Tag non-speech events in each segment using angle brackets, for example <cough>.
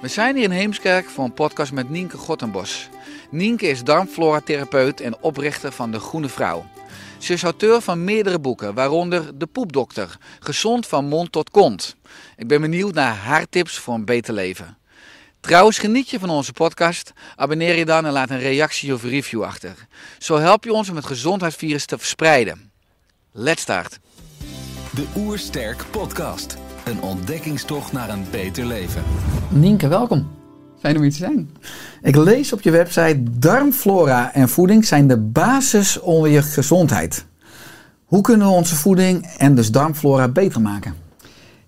We zijn hier in Heemskerk voor een podcast met Nienke Gottenbos. Nienke is darmflora-therapeut en oprichter van De Groene Vrouw. Ze is auteur van meerdere boeken, waaronder De Poepdokter, Gezond van mond tot kont. Ik ben benieuwd naar haar tips voor een beter leven. Trouwens, geniet je van onze podcast? Abonneer je dan en laat een reactie of review achter. Zo help je ons om het gezondheidsvirus te verspreiden. Let's start. De Oersterk Podcast. Een ontdekkingstocht naar een beter leven. Nienke, welkom. Fijn om hier te zijn. Ik lees op je website: darmflora en voeding zijn de basis onder je gezondheid. Hoe kunnen we onze voeding en dus darmflora beter maken?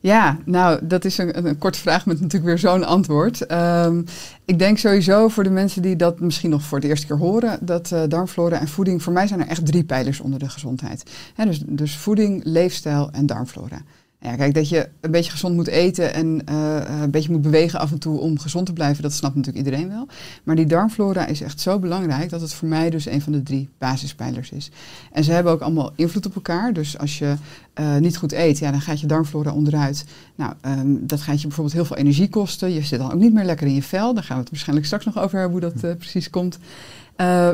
Ja, nou, dat is een, een korte vraag met natuurlijk weer zo'n antwoord. Ehm, ik denk sowieso voor de mensen die dat misschien nog voor de eerste keer horen, dat eh, darmflora en voeding, voor mij zijn er echt drie pijlers onder de gezondheid. Hè, dus, dus voeding, leefstijl en darmflora. Ja, kijk, dat je een beetje gezond moet eten en eh, een beetje moet bewegen af en toe om gezond te blijven, dat snapt natuurlijk iedereen wel. Maar die darmflora is echt zo belangrijk dat het voor mij dus een van de drie basispijlers is. En ze hebben ook allemaal invloed op elkaar. Dus als je eh, niet goed eet, ja, dan gaat je darmflora onderuit. Nou, ehm, dat gaat je bijvoorbeeld heel veel energie kosten. Je zit dan ook niet meer lekker in je vel. Daar gaan we het waarschijnlijk straks nog over hebben hoe dat eh, precies komt.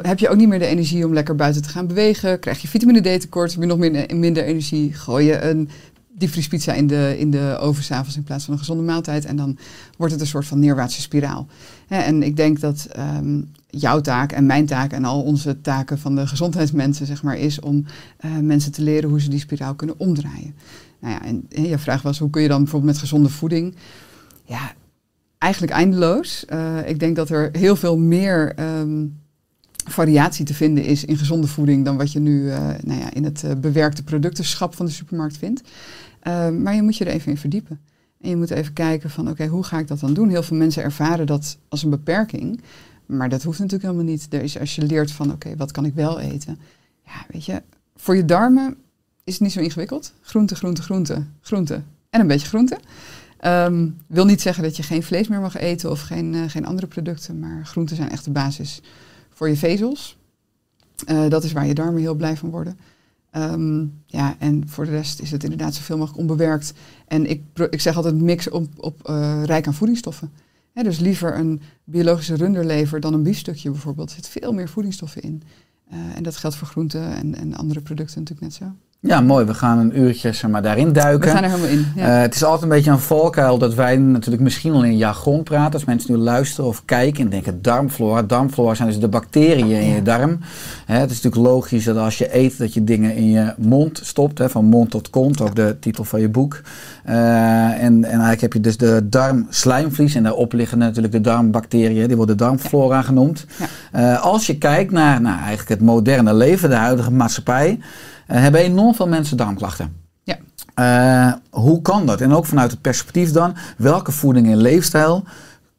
Heb je ook niet meer de energie om lekker buiten te gaan bewegen? Krijg je vitamine D tekort? Heb je nog minder, minder energie? Gooi je een diepvriespizza in de, in de oven s'avonds in plaats van een gezonde maaltijd. En dan wordt het een soort van neerwaartse spiraal. En ik denk dat um, jouw taak en mijn taak en al onze taken van de gezondheidsmensen, zeg maar, is om uh, mensen te leren hoe ze die spiraal kunnen omdraaien. Nou ja, en, en je vraag was, hoe kun je dan bijvoorbeeld met gezonde voeding? Ja, eigenlijk eindeloos. Uh, ik denk dat er heel veel meer um, variatie te vinden is in gezonde voeding dan wat je nu uh, nou ja, in het bewerkte productenschap van de supermarkt vindt. Uh, maar je moet je er even in verdiepen. En je moet even kijken van oké, hoe ga ik dat dan doen? Heel veel mensen ervaren dat als een beperking. Maar dat hoeft natuurlijk helemaal niet. Er is, als je leert van oké, wat kan ik wel eten? Ja, weet je, voor je darmen is het niet zo ingewikkeld. Groente, groente, groente, groente en een beetje groente. Um, wil niet zeggen dat je geen vlees meer mag eten of geen, uh, geen andere producten. Maar groenten zijn echt de basis voor je vezels. Uh, dat is waar je darmen heel blij van worden. Um, ja, en voor de rest is het inderdaad zoveel mogelijk onbewerkt. En ik, ik zeg altijd mix op, op uh, rijk aan voedingsstoffen. Dus liever een biologische runderlever dan een biefstukje bijvoorbeeld. Er zit veel meer voedingsstoffen in. Uh, en dat geldt voor groenten en, en andere producten natuurlijk net zo. Ja, mooi. We gaan een uurtje zeg maar, daarin duiken. We gaan er helemaal in. Ja. Uh, het is altijd een beetje een valkuil dat wij natuurlijk misschien al in jargon praten. Als mensen nu luisteren of kijken en denken darmflora. Darmflora zijn dus de bacteriën in je darm. Hè, het is natuurlijk logisch dat als je eet dat je dingen in je mond stopt. Hè, van mond tot kont, ook de titel van je boek. Uh, en, en eigenlijk heb je dus de darmslijmvlies en daarop liggen natuurlijk de darmbacteriën. Die worden darmflora ja. genoemd. Uh, als je kijkt naar nou, eigenlijk het moderne leven, de huidige maatschappij... Uh, hebben enorm veel mensen darmklachten. Ja. Uh, hoe kan dat? En ook vanuit het perspectief dan, welke voeding en leefstijl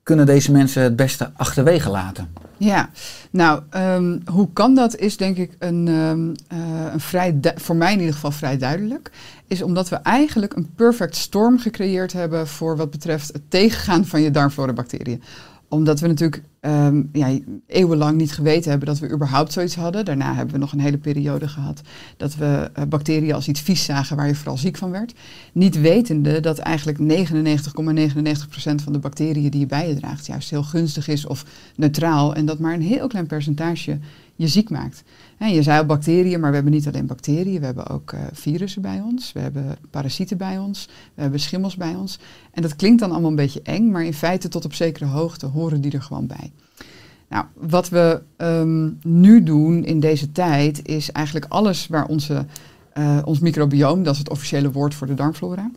kunnen deze mensen het beste achterwege laten? Ja, nou, um, hoe kan dat is denk ik een, um, uh, een vrij, voor mij in ieder geval vrij duidelijk. Is omdat we eigenlijk een perfect storm gecreëerd hebben voor wat betreft het tegengaan van je darmflora-bacteriën omdat we natuurlijk um, ja, eeuwenlang niet geweten hebben dat we überhaupt zoiets hadden. Daarna hebben we nog een hele periode gehad dat we uh, bacteriën als iets vies zagen waar je vooral ziek van werd. Niet wetende dat eigenlijk 99,99% van de bacteriën die je bij je draagt juist heel gunstig is of neutraal. En dat maar een heel klein percentage je ziek maakt. Je zei al bacteriën, maar we hebben niet alleen bacteriën, we hebben ook eh, virussen bij ons, we hebben parasieten bij ons, we hebben schimmels bij ons. En dat klinkt dan allemaal een beetje eng, maar in feite tot op zekere hoogte horen die er gewoon bij. Nou, wat we ehm, nu doen in deze tijd is eigenlijk alles waar onze, eh, ons microbioom, dat is het officiële woord voor de darmflora,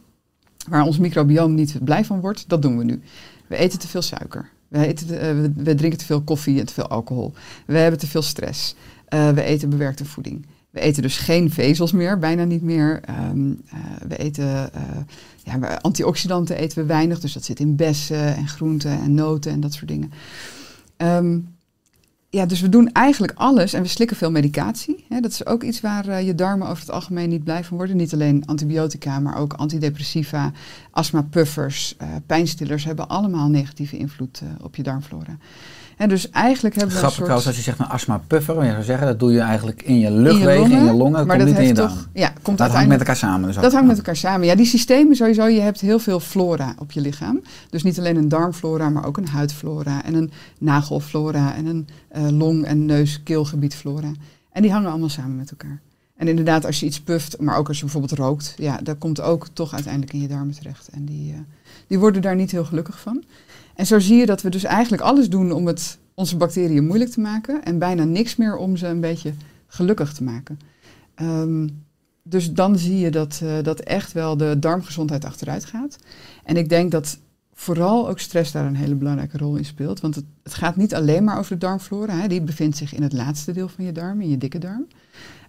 waar ons microbioom niet blij van wordt, dat doen we nu. We eten te veel suiker. We, eten te- eh, we drinken te veel koffie en te veel alcohol. We hebben te veel stress. Eh, we eten bewerkte voeding. We eten dus geen vezels meer, bijna niet meer. Ehm, eh, we eten eh, ja, antioxidanten eten we weinig, dus dat zit in bessen en groenten en noten en dat soort dingen. Ehm, ja, dus we doen eigenlijk alles en we slikken veel medicatie. Hè. Dat is ook iets waar je darmen over het algemeen niet blij van worden. Niet alleen antibiotica, maar ook antidepressiva, astmapuffers, pijnstillers hebben allemaal negatieve invloed op je darmflora. En dus eigenlijk hebben we Grappig een trouwens, soort... als je zegt een astma-puffer, wat je zou zeggen, dat doe je eigenlijk in je luchtwegen, in je longen, longen, dat maar komt dat niet in je toch, ja, komt dat hangt met elkaar samen. Dus dat hangt met elkaar samen. Ja, die systemen sowieso, je hebt heel veel flora op je lichaam. Dus niet alleen een darmflora, maar ook een huidflora en een nagelflora en een eh, long- en neus-keelgebiedflora. En die hangen allemaal samen met elkaar. En inderdaad, als je iets puft, maar ook als je bijvoorbeeld rookt, ja, dat komt ook toch uiteindelijk in je darmen terecht. En die, eh, die worden daar niet heel gelukkig van. En zo zie je dat we dus eigenlijk alles doen om het onze bacteriën moeilijk te maken en bijna niks meer om ze een beetje gelukkig te maken. Ehm, dus dan zie je dat, eh, dat echt wel de darmgezondheid achteruit gaat. En ik denk dat vooral ook stress daar een hele belangrijke rol in speelt. Want het, het gaat niet alleen maar over de darmflora. Hè. Die bevindt zich in het laatste deel van je darm, in je dikke darm.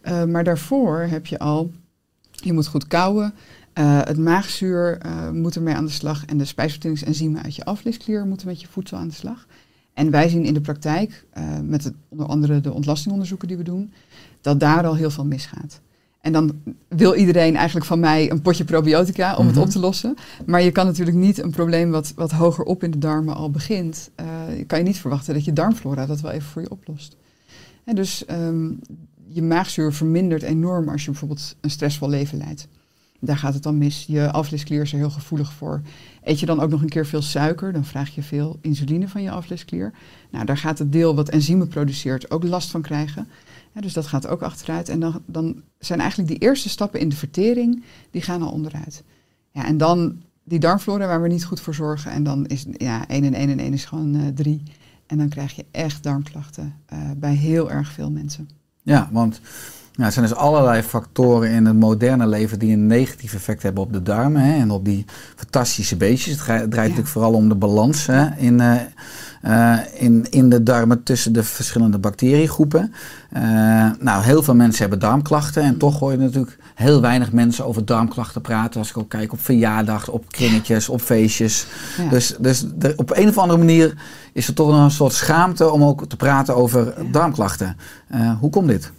Eh, maar daarvoor heb je al, je moet goed kouwen. Eh, het maagzuur eh, moet ermee aan de slag. En de spijsverteringsenzymen uit je aflisklier moeten met je voedsel aan de slag. En wij zien in de praktijk, eh, met het, onder andere de ontlastingonderzoeken die we doen, dat daar al heel veel misgaat. En dan wil iedereen eigenlijk van mij een potje probiotica om Mhm. het op te lossen. Maar je kan natuurlijk niet een probleem wat, wat hoger op in de darmen al begint. kan je niet verwachten dat je darmflora dat wel even voor je oplost. En dus ehm, je maagzuur vermindert enorm als je bijvoorbeeld een stressvol leven leidt. Daar gaat het dan mis. Je aflisklier is er heel gevoelig voor. Eet je dan ook nog een keer veel suiker, dan vraag je veel insuline van je aflisklier. Nou, daar gaat het deel wat enzymen produceert ook last van krijgen. Dus dat gaat ook achteruit. En dan, dan zijn eigenlijk die eerste stappen in de vertering, die gaan al onderuit. Ja, en dan die darmflora waar we niet goed voor zorgen. En dan is ja, 1 en 1 en 1 is gewoon eh 3. En dan krijg je echt darmklachten eh, bij heel erg veel mensen. Ja, want er zijn dus allerlei factoren in het moderne leven die een negatief effect hebben op de darmen hè, en op die fantastische beestjes. Het draait natuurlijk vooral om de balans hè, in, eh, eh, in, in de darmen tussen de verschillende bacteriegroepen. Eh, nou, heel veel mensen hebben darmklachten en toch hoor je natuurlijk heel weinig mensen over darmklachten praten. Als ik ook kijk op verjaardag, op kringetjes, op feestjes. Ja. Dus, dus er- op een of andere manier is er toch een soort schaamte om ook te praten over darmklachten. Hoe komt dit?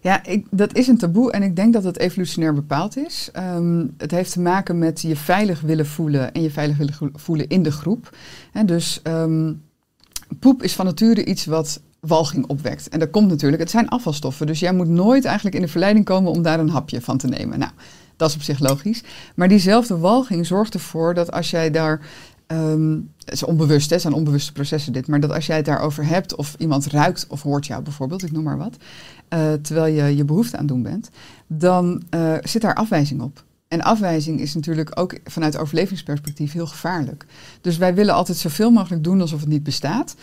Ja, ik, dat is een taboe en ik denk dat het evolutionair bepaald is. Ehm, het heeft te maken met je veilig willen voelen en je veilig willen voelen in de groep. Dus ehm, poep is van nature iets wat walging opwekt. En dat komt natuurlijk, het zijn afvalstoffen. Dus jij moet nooit eigenlijk in de verleiding komen om daar een hapje van te nemen. Nou, dat is op zich logisch. Maar diezelfde walging zorgt ervoor dat als jij daar ehm, het is onbewust, hè, het zijn onbewuste processen dit, maar dat als jij het daarover hebt of iemand ruikt of hoort jou bijvoorbeeld, ik noem maar wat, eh, terwijl je je behoefte aan het doen bent, dan eh, zit daar afwijzing op. En afwijzing is natuurlijk ook vanuit overlevingsperspectief heel gevaarlijk. Dus wij willen altijd zoveel mogelijk doen alsof het niet bestaat.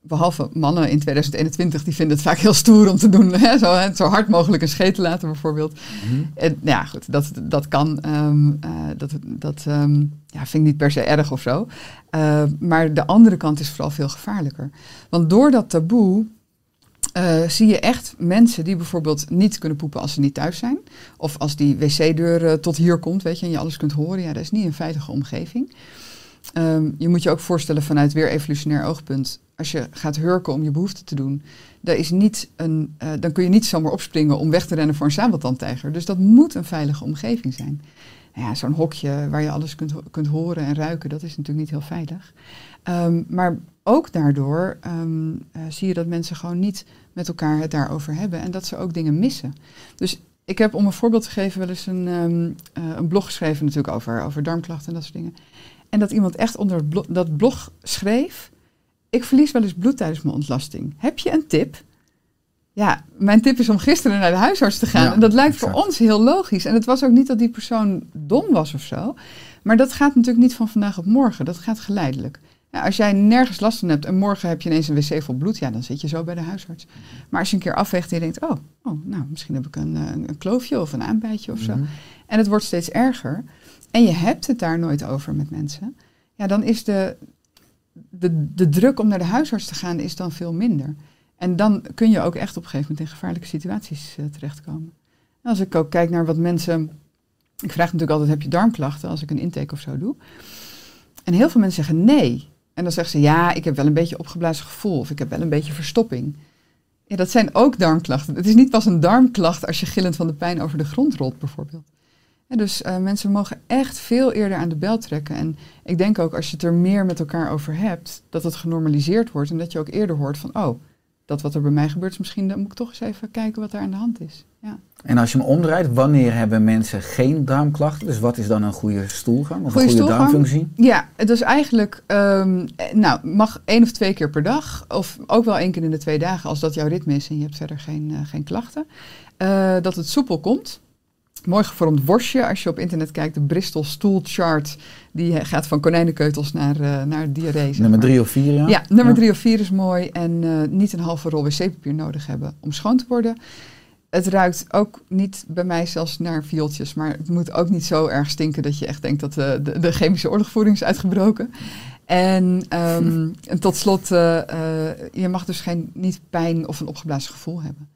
Behalve mannen in 2021, die vinden het vaak heel stoer om te doen. Hè? Zo, hè, zo hard mogelijk een scheet te laten bijvoorbeeld. En, ja, goed, dat, dat kan. ehm, eh, dat dat ehm, ja, vind ik niet per se erg of zo. Maar de andere kant is vooral veel gevaarlijker. Want door dat taboe eh, zie je echt mensen die bijvoorbeeld niet kunnen poepen als ze niet thuis zijn. Of als die wc-deur eh, tot hier komt, weet je, en je alles kunt horen. Ja, dat is niet een veilige omgeving. Ehm, je moet je ook voorstellen vanuit weer evolutionair oogpunt. Als je gaat hurken om je behoefte te doen, daar is niet een, eh, dan kun je niet zomaar opspringen om weg te rennen voor een sabeltandtijger. Dus dat moet een veilige omgeving zijn. Nou ja, zo'n hokje waar je alles kunt, kunt horen en ruiken, dat is natuurlijk niet heel veilig. Ehm, maar ook daardoor ehm, eh, zie je dat mensen gewoon niet met elkaar het daarover hebben en dat ze ook dingen missen. Dus ik heb om een voorbeeld te geven wel eens een, ehm, eh, een blog geschreven natuurlijk over, over darmklachten en dat soort dingen. En dat iemand echt onder blo- dat blog schreef, ik verlies wel eens bloed tijdens mijn ontlasting. Heb je een tip? Ja, mijn tip is om gisteren naar de huisarts te gaan. Ja, en dat lijkt exact. voor ons heel logisch. En het was ook niet dat die persoon dom was of zo. Maar dat gaat natuurlijk niet van vandaag op morgen. Dat gaat geleidelijk. Ja, als jij nergens last van hebt en morgen heb je ineens een wc vol bloed, ja, dan zit je zo bij de huisarts. Maar als je een keer afweegt en je denkt, oh, oh nou, misschien heb ik een, eh, een kloofje of een aanbijtje of zo. Mhm. En het wordt steeds erger. En je hebt het daar nooit over met mensen. Ja, dan is de, de, de druk om naar de huisarts te gaan is dan veel minder. En dan kun je ook echt op een gegeven moment in gevaarlijke situaties eh, terechtkomen. En als ik ook kijk naar wat mensen. Ik vraag natuurlijk altijd: heb je darmklachten als ik een intake of zo doe? En heel veel mensen zeggen nee. En dan zeggen ze ja, ik heb wel een beetje opgeblazen gevoel of ik heb wel een beetje verstopping. Ja, dat zijn ook darmklachten. Het is niet pas een darmklacht als je gillend van de pijn over de grond rolt, bijvoorbeeld. Dus eh, mensen mogen echt veel eerder aan de bel trekken. En ik denk ook als je het er meer met elkaar over hebt, dat het genormaliseerd wordt en dat je ook eerder hoort van, oh, dat wat er bij mij gebeurt is misschien, dan moet ik toch eens even kijken wat er aan de hand is. Ja. En als je hem omdraait, wanneer hebben mensen geen darmklachten? Dus wat is dan een goede stoelgang of Goede een goede darmfunctie? Ja, het is eigenlijk, ehm, eh, nou, mag één of twee keer per dag, of ook wel één keer in de twee dagen, als dat jouw ritme is en je hebt verder geen, eh, geen klachten. Eh, dat het soepel komt. Mooi gevormd worstje. Als je op internet kijkt, de Bristol Stool Chart, die eh, gaat van konijnenkeutels naar, eh, naar diarree. Nummer drie of vier, ja? Ja, nummer drie of vier is mooi. En eh, niet een halve rol wc-papier nodig hebben om schoon te worden. Het ruikt ook niet bij mij zelfs naar viooltjes. Maar het moet ook niet zo erg stinken dat je echt denkt dat de, de, de chemische oorlogvoering is uitgebroken. En, ehm, <laughs> en tot slot, eh, eh, je mag dus geen, niet pijn of een opgeblazen gevoel hebben.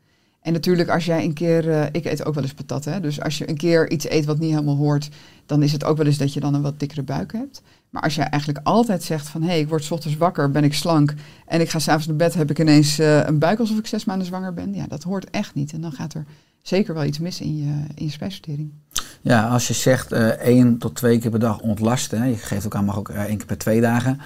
En natuurlijk, als jij een keer, eh, ik eet ook wel eens patat, hè, dus als je een keer iets eet wat niet helemaal hoort, dan is het ook wel eens dat je dan een wat dikkere buik hebt. Maar als jij eigenlijk altijd zegt van, hé, hey, ik word ochtends wakker, ben ik slank en ik ga s'avonds naar bed, heb ik ineens eh, een buik alsof ik zes maanden zwanger ben. Ja, dat hoort echt niet. En dan gaat er zeker wel iets mis in je, in je spijsvertering. Ja, als je zegt eh één tot twee keer per dag ontlasten, je geeft ook aan, mag ook één keer per twee dagen.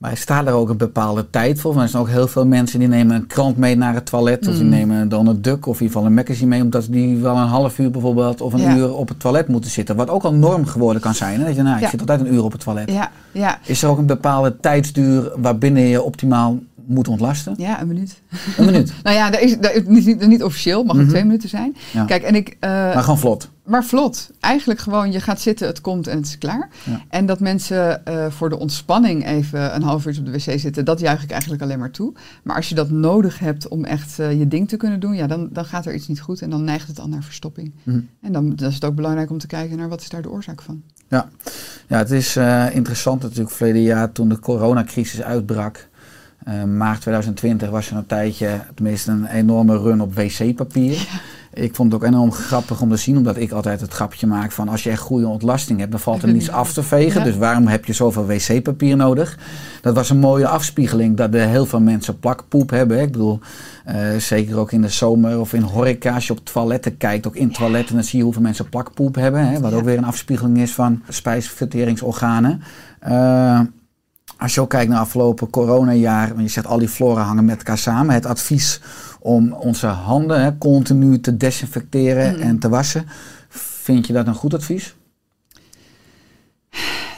Maar staat er ook een bepaalde tijd voor? Want er zijn ook heel veel mensen die nemen een krant mee naar het toilet. Of die Mm. nemen dan een Duck of in ieder geval een magazine mee. Omdat die wel een half uur bijvoorbeeld of een Ja. uur op het toilet moeten zitten. Wat ook al norm geworden kan zijn. Hè? Dat je, nou, ik Ja. zit altijd een uur op het toilet. Ja, ja, Is er ook een bepaalde tijdsduur waarbinnen je optimaal moet ontlasten? ja, een minuut. Een minuut. <laughs> Nou ja, dat is, dat is niet, niet, niet officieel, mag ook Mhm. twee minuten zijn. Ja. Kijk, en ik, eh, Maar gewoon vlot. Maar vlot. Eigenlijk gewoon, je gaat zitten, het komt en het is klaar. Ja. En dat mensen eh, voor de ontspanning even een half uur op de wc zitten, dat juich ik eigenlijk alleen maar toe. Maar als je dat nodig hebt om echt eh, je ding te kunnen doen, ja, dan, dan gaat er iets niet goed en dan neigt het al naar verstopping. Mhm. En dan, dan is het ook belangrijk om te kijken naar wat is daar de oorzaak van. Ja, ja het is interessant natuurlijk verleden jaar toen de coronacrisis uitbrak. Eh, maart 2020 was er een tijdje, tenminste een enorme run op wc-papier. Ik vond het ook enorm grappig om te zien, omdat ik altijd het grapje maak van als je echt goede ontlasting hebt, dan valt er niets af te vegen. Ja. Dus waarom heb je zoveel wc-papier nodig? Dat was een mooie afspiegeling dat er heel veel mensen plakpoep hebben. Ik bedoel, eh, zeker ook in de zomer of in horeca, als je op toiletten kijkt, ook in toiletten, dan zie je hoeveel mensen plakpoep hebben. Hè, wat ook weer een afspiegeling is van spijsverteringsorganen. Eh, als je ook kijkt naar afgelopen coronajaar, want je zegt al die floren hangen met elkaar samen. Het advies om onze handen hè, continu te desinfecteren Mm. en te wassen. Vind je dat een goed advies?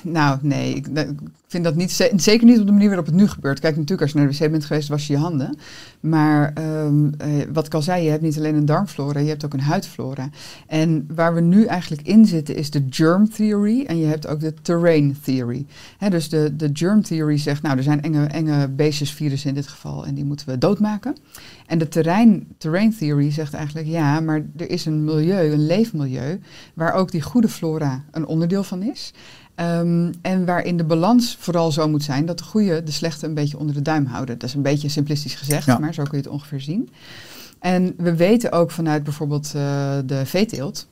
Nou, nee, ik, ik vind dat niet, ze- zeker niet op de manier waarop het nu gebeurt. Kijk, natuurlijk, als je naar de wc bent geweest, was je je handen. Maar ehm, eh, wat ik al zei, je hebt niet alleen een darmflora, je hebt ook een huidflora. En waar we nu eigenlijk in zitten is de germ theory en je hebt ook de terrain theory. Dus de, de germ theory zegt, nou, er zijn enge, enge beestjes, virussen in dit geval, en die moeten we doodmaken. En de terrein, terrain theory zegt eigenlijk, ja, maar er is een milieu, een leefmilieu, waar ook die goede flora een onderdeel van is. Ehm, en waarin de balans vooral zo moet zijn dat de goede de slechte een beetje onder de duim houden. Dat is een beetje simplistisch gezegd, Ja. maar zo kun je het ongeveer zien. En we weten ook vanuit bijvoorbeeld eh, de veeteelt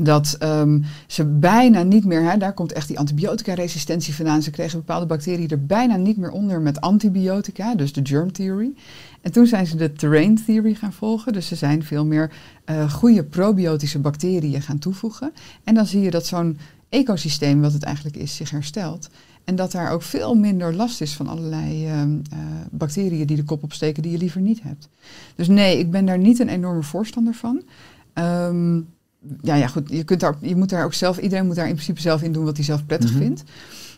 dat ehm, ze bijna niet meer, hè, daar komt echt die antibiotica-resistentie vandaan. Ze kregen bepaalde bacteriën er bijna niet meer onder met antibiotica, dus de germ theory. En toen zijn ze de terrain theory gaan volgen, dus ze zijn veel meer eh, goede probiotische bacteriën gaan toevoegen. En dan zie je dat zo'n ecosysteem, wat het eigenlijk is, zich herstelt. En dat daar ook veel minder last is van allerlei ehm, eh, bacteriën die de kop opsteken die je liever niet hebt. Dus nee, ik ben daar niet een enorme voorstander van. Ehm, ja, ja, goed, je, kunt daar, je moet daar ook zelf, iedereen moet daar in principe zelf in doen wat hij zelf prettig Mhm. vindt.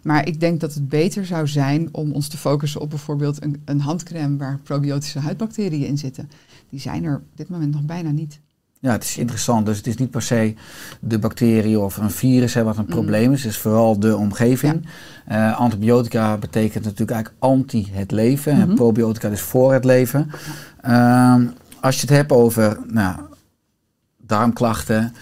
Maar ik denk dat het beter zou zijn om ons te focussen op bijvoorbeeld een, een handcrème waar probiotische huidbacteriën in zitten. Die zijn er op dit moment nog bijna niet. Ja, het is interessant. Dus het is niet per se de bacterie of een virus hè, wat een Mm. probleem is. Het is vooral de omgeving. Eh, antibiotica betekent natuurlijk eigenlijk anti het leven. En Mhm. probiotica is voor het leven. Ehm, als je het hebt over nou, darmklachten,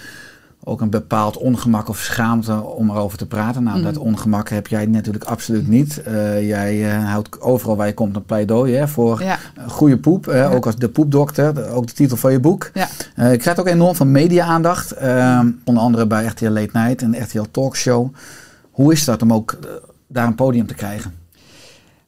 ook een bepaald ongemak of schaamte om erover te praten. Nou, dat ongemak heb jij natuurlijk absoluut niet. Eh, jij eh, houdt overal waar je komt een pleidooi hè, voor Ja, goede poep. eh, Ja. Ook als de poepdokter, de- ook de titel van je boek. ja. Eh, ik krijg ook enorm van media-aandacht. ehm, onder andere bij RTL Late Night en RTL Talkshow. Hoe is dat om ook eh, daar een podium te krijgen?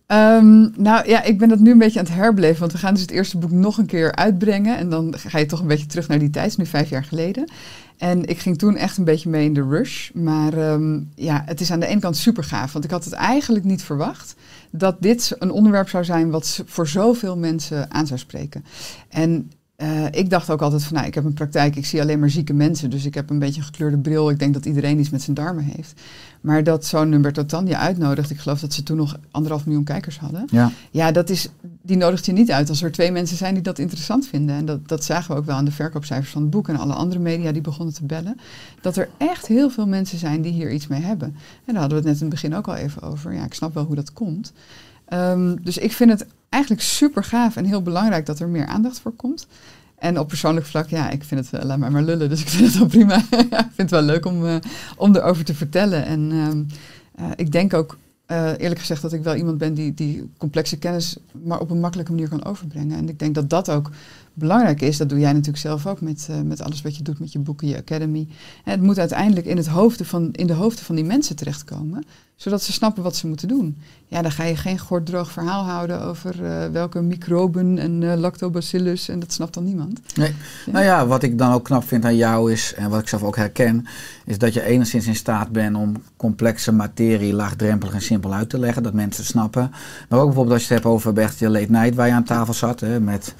Ehm, nou ja, ik ben dat nu een beetje aan het herbeleven, want we gaan dus het eerste boek nog een keer uitbrengen. En dan ga je toch een beetje terug naar die tijd, nu vijf jaar geleden. En ik ging toen echt een beetje mee in de rush. Maar ehm, ja, het is aan de ene kant super gaaf, want ik had het eigenlijk niet verwacht dat dit een onderwerp zou zijn wat voor zoveel mensen aan zou spreken. En eh, ik dacht ook altijd van, nou, ik heb een praktijk, ik zie alleen maar zieke mensen, dus ik heb een beetje een gekleurde bril. Ik denk dat iedereen iets met zijn darmen heeft. Maar dat zo'n Humberto je uitnodigt, ik geloof dat ze toen nog anderhalf miljoen kijkers hadden. Ja. Ja, dat is, die nodigt je niet uit als er twee mensen zijn die dat interessant vinden. En dat, dat zagen we ook wel aan de verkoopcijfers van het boek en alle andere media die begonnen te bellen. Dat er echt heel veel mensen zijn die hier iets mee hebben. En daar hadden we het net in het begin ook al even over. Ja, ik snap wel hoe dat komt. Ehm, dus ik vind het eigenlijk super gaaf en heel belangrijk dat er meer aandacht voor komt. En op persoonlijk vlak, ja, ik vind het, eh, laat mij maar lullen, dus ik vind het wel prima. <laughs> Ik vind het wel leuk om, eh, om erover te vertellen. En ehm, eh, ik denk ook, eerlijk gezegd, dat ik wel iemand ben die, die complexe kennis maar op een makkelijke manier kan overbrengen. En ik denk dat dat ook belangrijk is. Dat doe jij natuurlijk zelf ook met, eh, met alles wat je doet met je boeken, je academy. En het moet uiteindelijk in, het hoofden van, in de hoofden van die mensen terechtkomen, zodat ze snappen wat ze moeten doen. Ja, dan ga je geen gorddroog verhaal houden over eh, welke microben en eh, lactobacillus en dat snapt dan niemand. Nee. Nou ja, wat ik dan ook knap vind aan jou is, en wat ik zelf ook herken, is dat je enigszins in staat bent om complexe materie laagdrempelig en simpel uit te leggen, dat mensen het snappen. Maar ook bijvoorbeeld als je het hebt over RTL Late Night, waar je aan tafel zat, hè, met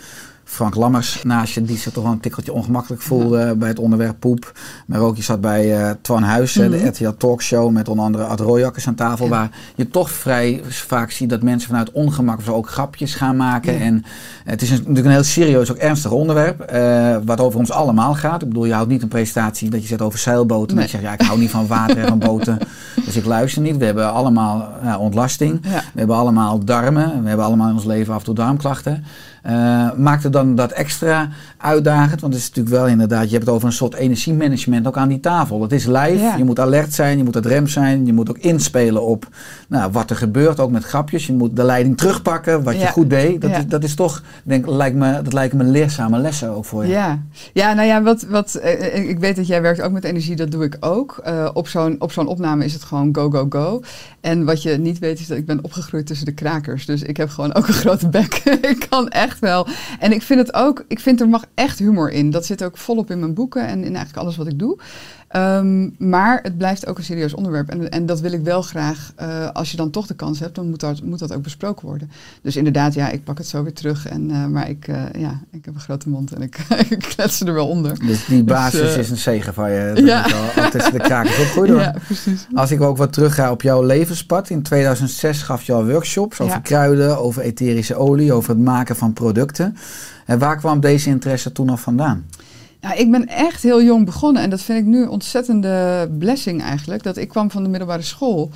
Frank Lammers naast je, die zich toch wel een tikkeltje ongemakkelijk voelde bij het onderwerp poep. Maar ook je zat bij eh Twan Huis, hè, Mhm. de RTL Talkshow, met onder andere Ad Royakkers aan tafel, Ja. waar je toch vrij vaak ziet dat mensen vanuit ongemak of zo ook grapjes gaan maken. Ja. En het is een- natuurlijk een heel serieus, ook ernstig onderwerp, eh, wat over ons allemaal gaat. Ik bedoel, je houdt niet een presentatie dat je zet over zeilboten. En Nee. dat je zegt, ja, ik hou niet van water en van boten, <laughs> dus ik luister niet. We hebben allemaal ontlasting. We hebben allemaal darmen. We hebben allemaal in ons leven af en toe darmklachten. Eh, maakt het dan dat extra uitdagend? Want het is natuurlijk wel inderdaad, je hebt het over een soort energiemanagement ook aan die tafel. Het is live, Ja. je moet alert zijn, je moet het rem zijn. Je moet ook inspelen op nou, wat er gebeurt, ook met grapjes. Je moet de leiding terugpakken, wat je goed deed. Dat, Ja. is, dat is toch, denk, lijkt me, dat lijken me leerzame lessen ook voor je. Ja, ja nou ja, wat, wat, eh, eh, ik weet dat jij werkt ook met energie, dat doe ik ook. Op zo'n op zo'n opname is het gewoon go, go, go. En wat je niet weet is dat ik ben opgegroeid tussen de krakers. Dus ik heb gewoon ook een <laughs> grote bek. <laughs> ik kan echt wel. En ik vind het ook, ik vind er mag echt humor in. Dat zit ook volop in mijn boeken en in eigenlijk alles wat ik doe. Ehm, maar het blijft ook een serieus onderwerp. En, en dat wil ik wel graag, eh, als je dan toch de kans hebt, dan moet dat, moet dat ook besproken worden. Dus inderdaad, ja, ik pak het zo weer terug. En, eh, maar ik, eh, ja, ik heb een grote mond en ik, <laughs> ik klets er wel onder. Dus die basis eh, is een zegen van je. Dat ja. al, tussen de krakers opgroeide. <laughs> hoor. Ja, precies. Als ik ook wat terug ga op jouw levenspad. In 2006 gaf je al workshops over Ja. kruiden, over etherische olie, over het maken van producten. En waar kwam deze interesse toen al vandaan? Nou, ik ben echt heel jong begonnen en dat vind ik nu een ontzettende blessing eigenlijk. Dat ik kwam van de middelbare school.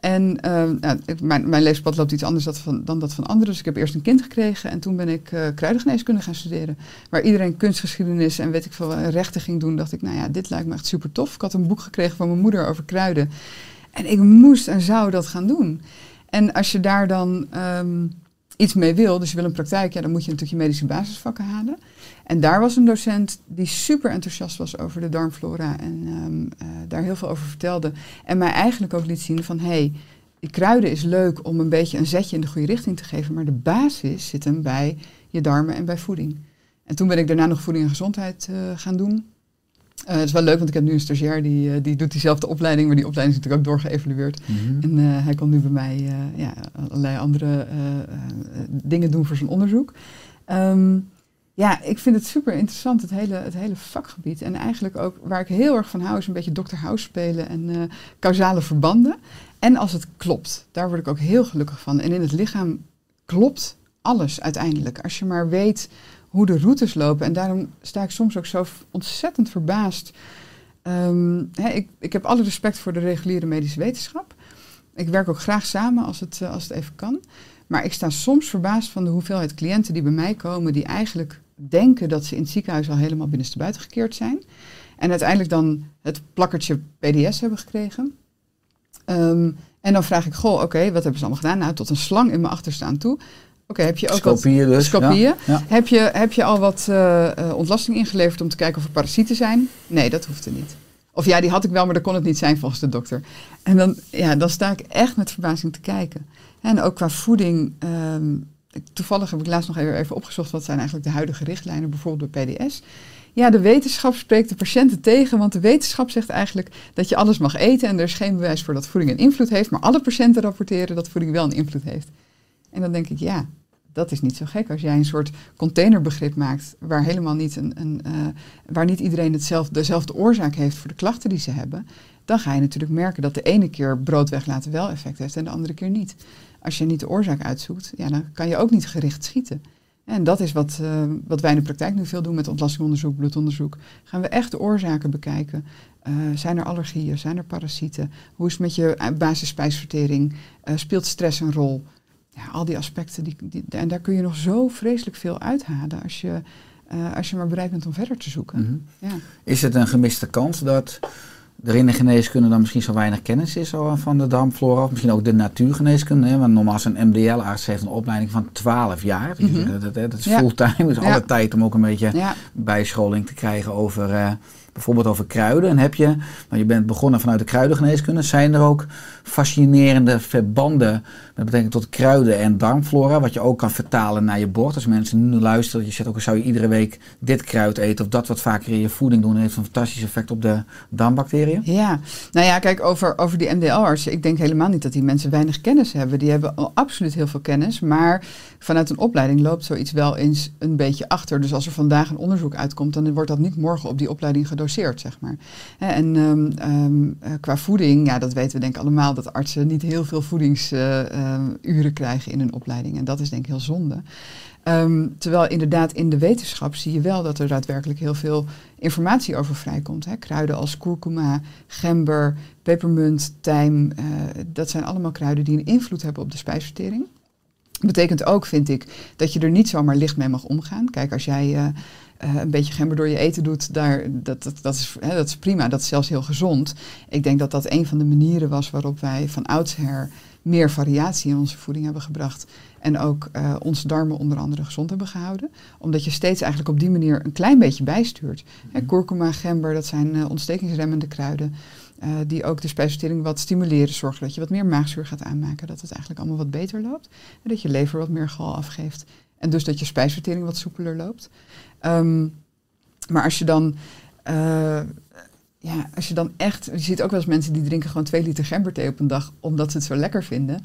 En nou, ik- mijn, mijn levenspad loopt iets anders dan dat van anderen. Dus ik heb eerst een kind gekregen en toen ben ik eh kruidengeneeskunde gaan studeren. Waar iedereen kunstgeschiedenis en weet ik veel eh, rechten ging doen. Dacht ik, nou ja, dit lijkt me echt super tof. Ik had een boek gekregen van mijn moeder over kruiden. En ik moest en zou dat gaan doen. En als je daar dan ehm, iets mee wil, dus je wil een praktijk, ja, dan moet je natuurlijk je medische basisvakken halen. En daar was een docent die super enthousiast was over de darmflora en ehm, eh, daar heel veel over vertelde. En mij eigenlijk ook liet zien van, hé, hey, die kruiden is leuk om een beetje een zetje in de goede richting te geven, maar de basis zit hem bij je darmen en bij voeding. En toen ben ik daarna nog voeding en gezondheid eh, gaan doen. Eh, het is wel leuk, want ik heb nu een stagiair die, eh, die doet diezelfde opleiding, maar die opleiding is natuurlijk ook doorgeëvalueerd. En eh, hij kon nu bij mij ja, allerlei andere dingen doen voor zijn onderzoek. Ehm, Ja, ik vind het super interessant, het hele, het hele vakgebied. En eigenlijk ook waar ik heel erg van hou, is een beetje Dr. House spelen en eh causale verbanden. En als het klopt, daar word ik ook heel gelukkig van. En in het lichaam klopt alles uiteindelijk. Als je maar weet hoe de routes lopen. En daarom sta ik soms ook zo ontzettend verbaasd. Ehm, ik, ik heb alle respect voor de reguliere medische wetenschap. Ik werk ook graag samen als het, eh, als het even kan. Maar ik sta soms verbaasd van de hoeveelheid cliënten die bij mij komen, die eigenlijk denken dat ze in het ziekenhuis al helemaal binnenstebuiten gekeerd zijn. En uiteindelijk dan het plakkertje PDS hebben gekregen. Ehm, en dan vraag ik, goh, oké, wat hebben ze allemaal gedaan? Nou, tot een slang in mijn achterstaan toe. Oké, heb je ook wat Scopieën dus. scopieën? Ja. Ja. Heb, je, heb je al wat eh, eh, ontlasting ingeleverd om te kijken of er parasieten zijn? Nee, dat hoefde niet. Of ja, die had ik wel, maar dat kon het niet zijn volgens de dokter. En dan, ja, dan sta ik echt met verbazing te kijken. En ook qua voeding. ehm, toevallig heb ik laatst nog even, opgezocht wat zijn eigenlijk de huidige richtlijnen, bijvoorbeeld bij PDS. Ja, de wetenschap spreekt de patiënten tegen, want de wetenschap zegt eigenlijk dat je alles mag eten en er is geen bewijs voor dat voeding een invloed heeft, maar alle patiënten rapporteren dat voeding wel een invloed heeft. En dan denk ik, ja, dat is niet zo gek als jij een soort containerbegrip maakt waar helemaal niet een, een eh, waar niet iedereen hetzelfde, dezelfde oorzaak heeft voor de klachten die ze hebben, dan ga je natuurlijk merken dat de ene keer brood weglaten wel effect heeft en de andere keer niet. Als je niet de oorzaak uitzoekt, ja, dan kan je ook niet gericht schieten. En dat is wat, eh, wat wij in de praktijk nu veel doen met ontlastingonderzoek, bloedonderzoek. Gaan we echt de oorzaken bekijken. Eh, zijn er allergieën? Zijn er parasieten? Hoe is het met je eh, basisspijsvertering? Speelt stress een rol? Ja, al die aspecten. Die, die, en daar kun je nog zo vreselijk veel uithalen als je, als je maar bereid bent om verder te zoeken. Mhm. ja. Is het een gemiste kans dat er in de geneeskunde dan misschien zo weinig kennis is van de darmflora? Of misschien ook de natuurgeneeskunde? Hè? Want normaal een MDL-arts heeft een opleiding van 12 jaar. Mhm. dat, dat, dat is Ja. fulltime. Dus Ja. alle tijd om ook een beetje bijscholing te krijgen over eh, bijvoorbeeld over kruiden. En heb je, maar je bent begonnen vanuit de kruidengeneeskunde, zijn er ook fascinerende verbanden met betrekking tot kruiden en darmflora, wat je ook kan vertalen naar je bord. Als mensen nu luisteren, je zegt ook, zou je iedere week dit kruid eten of dat wat vaker in je voeding doen, heeft een fantastisch effect op de darmbacteriën. Ja, nou ja, kijk, over, over die MDL-artsen. Ik denk helemaal niet dat die mensen weinig kennis hebben. Die hebben absoluut heel veel kennis. Maar vanuit een opleiding loopt zoiets wel eens een beetje achter. Dus als er vandaag een onderzoek uitkomt, dan wordt dat niet morgen op die opleiding gedoseerd, zeg maar. En ehm, ehm, eh, qua voeding, ja, dat weten we denk ik allemaal, dat artsen niet heel veel voedingsuren krijgen in hun opleiding. En dat is denk ik heel zonde. Ehm, terwijl inderdaad in de wetenschap zie je wel dat er daadwerkelijk heel veel informatie over vrijkomt. Hè. Kruiden als kurkuma, gember, pepermunt, tijm, eh, dat zijn allemaal kruiden die een invloed hebben op de spijsvertering. Betekent ook, vind ik, dat je er niet zomaar licht mee mag omgaan. Kijk, als jij eh, eh, een beetje gember door je eten doet, daar, dat, dat, dat, is, hè, dat is prima. Dat is zelfs heel gezond. Ik denk dat dat een van de manieren was waarop wij van oudsher meer variatie in onze voeding hebben gebracht. En ook eh, onze darmen onder andere gezond hebben gehouden. Omdat je steeds eigenlijk op die manier een klein beetje bijstuurt. Hè, kurkuma, gember, dat zijn eh, ontstekingsremmende kruiden. die ook de spijsvertering wat stimuleren. Zorgen dat je wat meer maagzuur gaat aanmaken. Dat het eigenlijk allemaal wat beter loopt. En dat je lever wat meer gal afgeeft. En dus dat je spijsvertering wat soepeler loopt. Ehm, maar als je dan... eh, ja, als je dan echt... Je ziet ook wel eens mensen die drinken gewoon twee liter gemberthee op een dag... omdat ze het zo lekker vinden.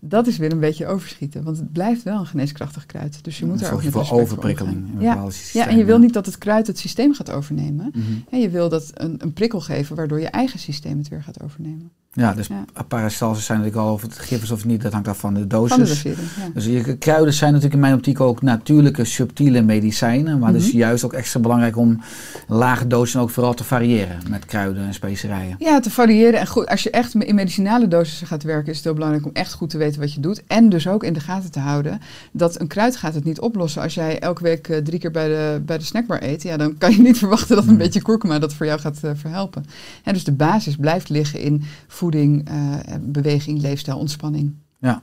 Dat is weer een beetje overschieten. Want het blijft wel een geneeskrachtig kruid. Dus je moet daar ook met voor overprikkeling Ja. Ja, en je wil niet dat het kruid het systeem gaat overnemen. Mhm. En je wil dat een, een prikkel geven waardoor je eigen systeem het weer gaat overnemen. Ja, dus Ja. paracelsus zijn natuurlijk al of het gif is of niet, dat hangt af van de dosis. Van de dosering, ja. Dus je, kruiden zijn natuurlijk in mijn optiek ook natuurlijke, subtiele medicijnen. Maar het is Mhm. juist ook extra belangrijk om lage dosissen ook vooral te variëren met kruiden en specerijen. Ja, te variëren. En goed, als je echt in medicinale dosissen gaat werken, is het heel belangrijk om echt goed te weten wat je doet. En dus ook in de gaten te houden dat een kruid gaat het niet oplossen. Als jij elke week eh, drie keer bij de, bij de snackbar eet, ja, dan kan je niet <laughs> verwachten dat een Hmm. beetje kurkuma dat voor jou gaat eh, verhelpen. En dus de basis blijft liggen in voeding, eh, beweging, leefstijl, ontspanning. Ja.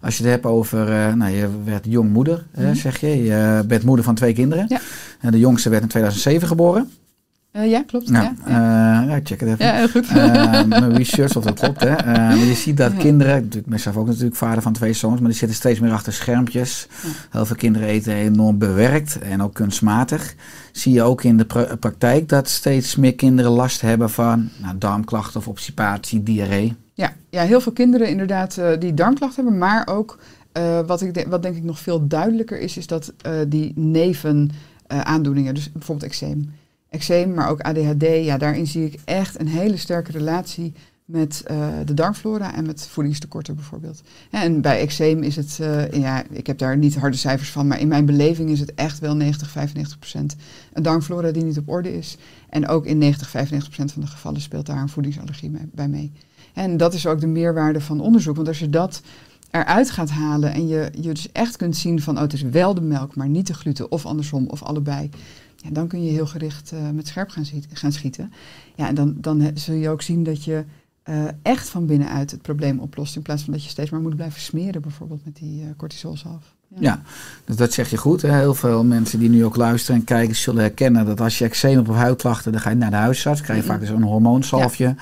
Als je het hebt over, eh, nou, je werd jong moeder, hè, Mhm. zeg je. Je bent moeder van twee kinderen. Ja. En de jongste werd in 2007 geboren. Eh, ja, klopt. Ja, ja, check het even. ja, heel goed. Eh, mijn research of dat klopt. Hè. Eh, maar je ziet dat kinderen, natuurlijk, ik ben zelf ook natuurlijk vader van twee zoons, maar die zitten steeds meer achter schermpjes. Heel veel kinderen eten enorm bewerkt en ook kunstmatig. Zie je ook in de pra- praktijk dat steeds meer kinderen last hebben van nou, darmklachten of obstipatie, diarree. Ja, ja, heel veel kinderen inderdaad eh, die darmklachten hebben, maar ook eh, wat, ik de- wat denk ik nog veel duidelijker is, is dat eh, die neven eh, aandoeningen. Dus bijvoorbeeld eczeem. Eczeem, maar ook ADHD. Ja, daarin zie ik echt een hele sterke relatie met eh, de darmflora en met voedingstekorten bijvoorbeeld. En bij eczeem is het, eh, ja, ik heb daar niet harde cijfers van, maar in mijn beleving is het echt wel 90, 95 procent een darmflora die niet op orde is. En ook in 90, 95 procent van de gevallen speelt daar een voedingsallergie mee- bij mee. En dat is ook de meerwaarde van onderzoek, want als je dat eruit gaat halen en je, je dus echt kunt zien van, oh, het is wel de melk, maar niet de gluten, of andersom, of allebei. Ja, dan kun je heel gericht eh, met scherp gaan, gaan schieten. Ja, en dan, dan zul je ook zien dat je eh, echt van binnenuit het probleem oplost. In plaats van dat je steeds maar moet blijven smeren, bijvoorbeeld met die cortisolzalf. Ja, dus dat zeg je goed. Hè? Heel veel mensen die nu ook luisteren en kijken zullen herkennen dat als je eczeem hebt of huidklachten, dan ga je naar de huisarts. krijg je vaak dus een hormoonsalfje.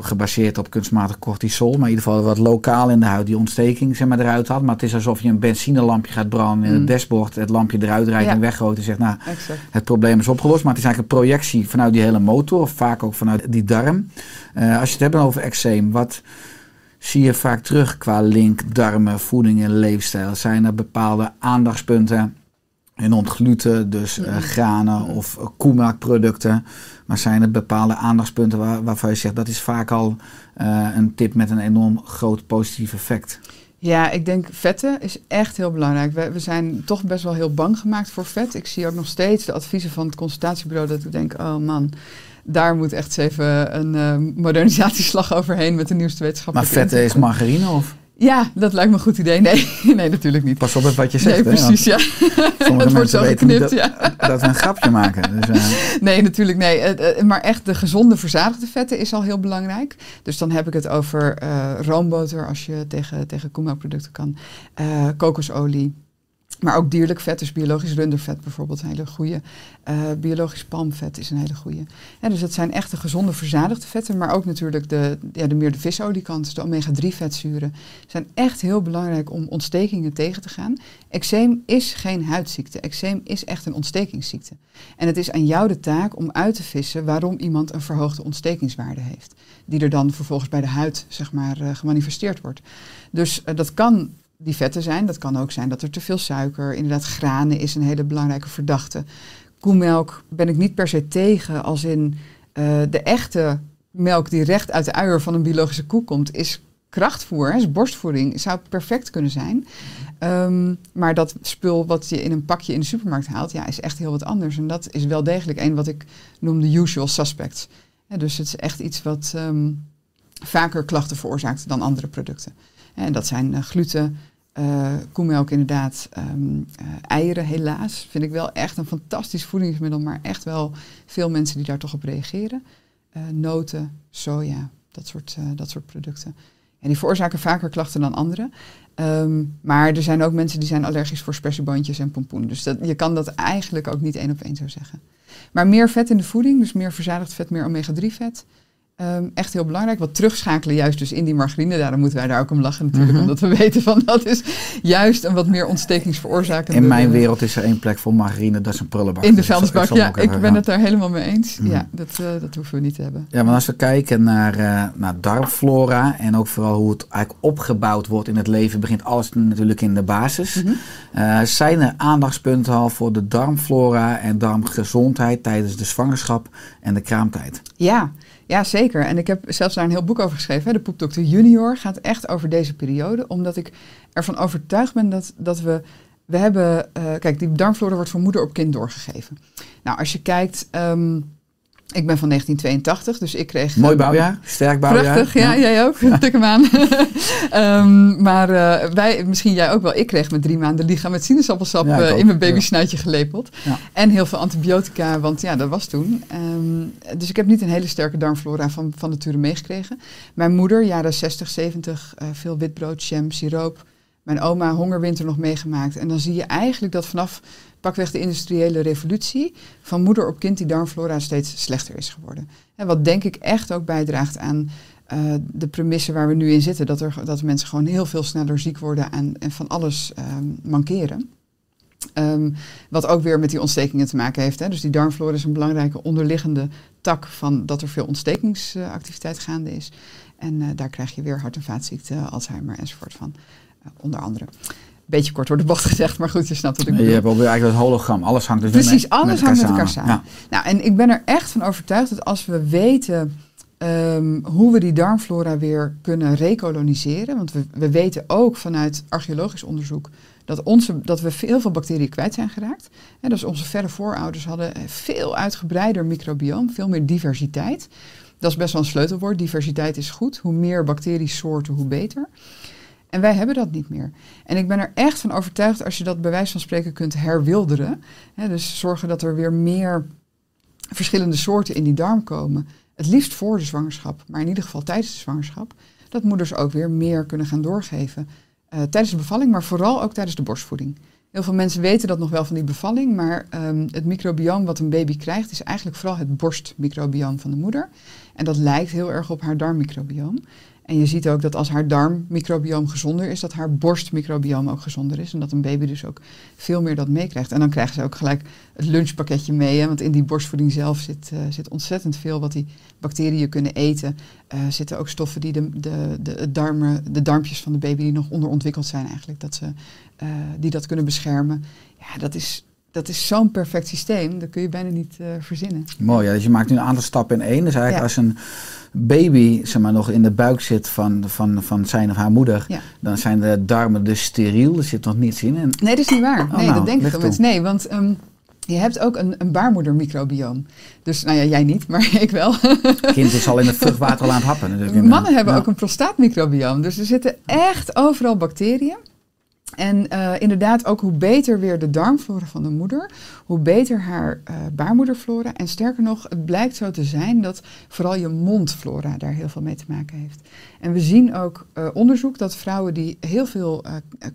Gebaseerd op kunstmatig cortisol, maar in ieder geval wat lokaal in de huid die ontsteking zeg maar, eruit had. Maar het is alsof je een benzinelampje gaat branden in het Mm. dashboard, het lampje eruit rijdt Ja. en weggooit en zegt, nou, Exact. het probleem is opgelost. Maar het is eigenlijk een projectie vanuit die hele motor, of vaak ook vanuit die darm. Eh, als je het hebt over eczeem, wat zie je vaak terug qua link darmen, voeding en leefstijl? Zijn er bepaalde aandachtspunten in ontgluten, dus eh, granen of eh, koemelkproducten? Maar zijn er bepaalde aandachtspunten waar, waarvan je zegt dat is vaak al eh, een tip met een enorm groot positief effect? Ja, ik denk vetten is echt heel belangrijk. We, we zijn toch best wel heel bang gemaakt voor vet. Ik zie ook nog steeds de adviezen van het consultatiebureau dat ik denk, oh man, daar moet echt eens even een eh, modernisatieslag <laughs> overheen met de nieuwste Maar wetenschappelijke vetten is margarine of? Ja, dat lijkt me een goed idee. Nee, <laughs> nee natuurlijk niet. Pas op met wat je zegt. Nee, hè, precies, ja. Sommige <laughs> mensen niet geknipt, dat, ja. <laughs> dat we een grapje maken. Dus, eh, Nee, natuurlijk nee. Eh, eh, Maar echt de gezonde verzadigde vetten is al heel belangrijk. Dus dan heb ik het over roomboter als je tegen, tegen koemelkproducten kan. kokosolie. Maar ook dierlijk vet, dus biologisch rundervet bijvoorbeeld, een hele goede. Eh, biologisch palmvet is een hele goede. Ja, dus dat zijn echt de gezonde verzadigde vetten, maar ook natuurlijk de, ja, de meer de visoliekant, de omega-3 vetzuren, zijn echt heel belangrijk om ontstekingen tegen te gaan. Eczeem is geen huidziekte. Eczeem is echt een ontstekingsziekte. En het is aan jou de taak om uit te vissen waarom iemand een verhoogde ontstekingswaarde heeft. Die er dan vervolgens bij de huid zeg maar, eh, gemanifesteerd wordt. Dus eh, dat kan die vetten zijn. Dat kan ook zijn dat er te veel suiker. Inderdaad, granen is een hele belangrijke verdachte. Koemelk ben ik niet per se tegen als in eh, de echte melk die recht uit de uier van een biologische koe komt, is krachtvoer, is borstvoeding, zou perfect kunnen zijn. Ehm, maar dat spul wat je in een pakje in de supermarkt haalt, ja, is echt heel wat anders. En dat is wel degelijk een wat ik noem de usual suspects. Dus het is echt iets wat ehm, vaker klachten veroorzaakt dan andere producten. En dat zijn eh, gluten, eh, koemelk inderdaad, ehm, eh, eieren helaas. Vind ik wel echt een fantastisch voedingsmiddel, maar echt wel veel mensen die daar toch op reageren. Noten, soja, dat soort, dat soort producten. En die veroorzaken vaker klachten dan andere. Ehm, maar er zijn ook mensen die zijn allergisch voor spersieboontjes en pompoen. Dus dat, je kan dat eigenlijk ook niet één op één zo zeggen. Maar meer vet in de voeding, dus meer verzadigd vet, meer omega-3 vet. Ehm, echt heel belangrijk. Wat terugschakelen juist dus in die margarine. Daarom moeten wij daar ook om lachen natuurlijk. Mhm. Omdat we weten van dat is juist een wat meer ontstekingsveroorzakende... in mijn wereld is er één plek voor margarine, dat is een prullenbak. In de Dus vuilnisbak, ja. Ik ben het daar helemaal mee eens. Mhm. Ja, dat, eh, dat hoeven we niet te hebben. Ja, maar als we kijken naar, eh, naar darmflora en ook vooral hoe het eigenlijk opgebouwd wordt in het leven, begint alles natuurlijk in de basis. Mhm. Eh, zijn er aandachtspunten al voor de darmflora en darmgezondheid tijdens de zwangerschap en de kraamtijd? Ja, ja, zeker. En ik heb zelfs daar een heel boek over geschreven. Hè. De Poepdokter Junior gaat echt over deze periode. Omdat ik ervan overtuigd ben dat, dat we... We hebben... eh, kijk, die darmflora wordt van moeder op kind doorgegeven. Nou, als je kijkt... ehm, ik ben van 1982, dus ik kreeg... Mooi eh, bouwjaar, sterk bouwjaar. Prachtig, ja, jij ook. <laughs> <laughs> Tik hem aan. <laughs> Ehm, maar eh, wij, misschien jij ook wel. Ik kreeg met drie maanden lichaam met sinaasappelsap Ja, eh, in mijn babysnuitje gelepeld. En heel veel antibiotica, want ja, dat was toen. Ehm, dus ik heb niet een hele sterke darmflora van, van nature meegekregen. Mijn moeder, jaren 60, 70, eh, veel witbrood, jam, siroop. Mijn oma, hongerwinter nog meegemaakt. En dan zie je eigenlijk dat vanaf pakweg de industriële revolutie... van moeder op kind die darmflora steeds slechter is geworden. En wat denk ik echt ook bijdraagt aan eh, de premisse waar we nu in zitten. Dat, er, dat mensen gewoon heel veel sneller ziek worden en, en van alles ehm, mankeren. Ehm, wat ook weer met die ontstekingen te maken heeft. Hè. Dus die darmflora is een belangrijke onderliggende tak van dat er veel ontstekingsactiviteit gaande is. En eh, daar krijg je weer hart- en vaatziekten, Alzheimer enzovoort van, eh, onder andere. Beetje kort door de bocht <laughs> gezegd, maar goed, je snapt wat ik Je bedoel. hebt ook weer eigenlijk het hologram. Alles hangt dus weer Precies, met- alles hangt met elkaar samen. Ja. Nou, en ik ben er echt van overtuigd dat als we weten ehm, hoe we die darmflora weer kunnen rekoloniseren, want we, we weten ook vanuit archeologisch onderzoek dat, onze, dat we heel veel bacteriën kwijt zijn geraakt. En dus onze verre voorouders hadden een veel uitgebreider microbioom, veel meer diversiteit. Dat is best wel een sleutelwoord. Diversiteit is goed. Hoe meer bacteriesoorten, hoe beter. En wij hebben dat niet meer. En ik ben er echt van overtuigd als je dat bij wijze van spreken kunt herwilderen. Hè, dus zorgen dat er weer meer verschillende soorten in die darm komen. Het liefst voor de zwangerschap, maar in ieder geval tijdens de zwangerschap. Dat moeders ook weer meer kunnen gaan doorgeven. eh, tijdens de bevalling, maar vooral ook tijdens de borstvoeding. Heel veel mensen weten dat nog wel van die bevalling, maar ehm, het microbioom wat een baby krijgt is eigenlijk vooral het borstmicrobioom van de moeder. En dat lijkt heel erg op haar darmmicrobioom. En je ziet ook dat als haar darmmicrobioom gezonder is, dat haar borstmicrobioom ook gezonder is. En dat een baby dus ook veel meer dat meekrijgt. En dan krijgen ze ook gelijk het lunchpakketje mee. Hè? Want in die borstvoeding zelf zit, eh, zit ontzettend veel wat die bacteriën kunnen eten. Eh zitten ook stoffen die de, de, de, darmen, de darmpjes van de baby die nog onderontwikkeld zijn eigenlijk, dat ze, eh, die dat kunnen beschermen. Ja, dat is, dat is zo'n perfect systeem. Dat kun je bijna niet eh, verzinnen. Mooi, ja, dus je maakt nu een aantal stappen in één. Dus eigenlijk Ja. als een baby zeg maar, nog in de buik zit van, van, van zijn of haar moeder, Ja. dan zijn de darmen dus steriel, er zit nog niets in. En, Nee, dat is niet waar. Oh, nee, nou, dat denk ik al mensen. Nee, want ehm, je hebt ook een, een baarmoedermicrobioom. Dus, nou ja, jij niet, <laughs> maar ik wel. kind is al in het vruchtwater al aan het happen. Mannen hebben ook een prostaatmicrobioom. Dus er zitten echt overal bacteriën. En eh, inderdaad, ook hoe beter weer de darmflora van de moeder, hoe beter haar eh, baarmoederflora. En sterker nog, het blijkt zo te zijn dat vooral je mondflora daar heel veel mee te maken heeft. En we zien ook eh, onderzoek dat vrouwen die heel veel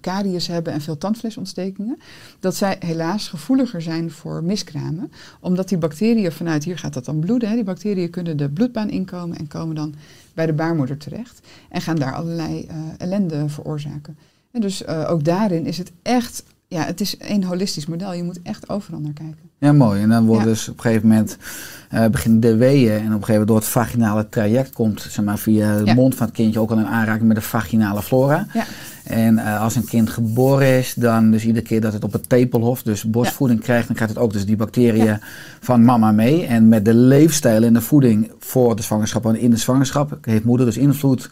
caries hebben en veel tandvleesontstekingen, dat zij helaas gevoeliger zijn voor miskramen. Omdat die bacteriën vanuit, hier gaat dat dan bloeden, hè, die bacteriën kunnen de bloedbaan inkomen en komen dan bij de baarmoeder terecht. En gaan daar allerlei ellende veroorzaken. En dus eh, ook daarin is het echt, ja, het is een holistisch model. Je moet echt overal naar kijken. Ja, mooi. En dan wordt Ja. dus op een gegeven moment eh beginnen de weeën en op een gegeven moment door het vaginale traject komt zeg maar, via de Ja. mond van het kindje ook al in aanraking met de vaginale flora. Ja. En eh, als een kind geboren is, dan dus iedere keer dat het op het tepelhof, dus borstvoeding krijgt, dan krijgt het ook dus die bacteriën van mama mee. En met de leefstijl en de voeding voor de zwangerschap en in de zwangerschap heeft moeder dus invloed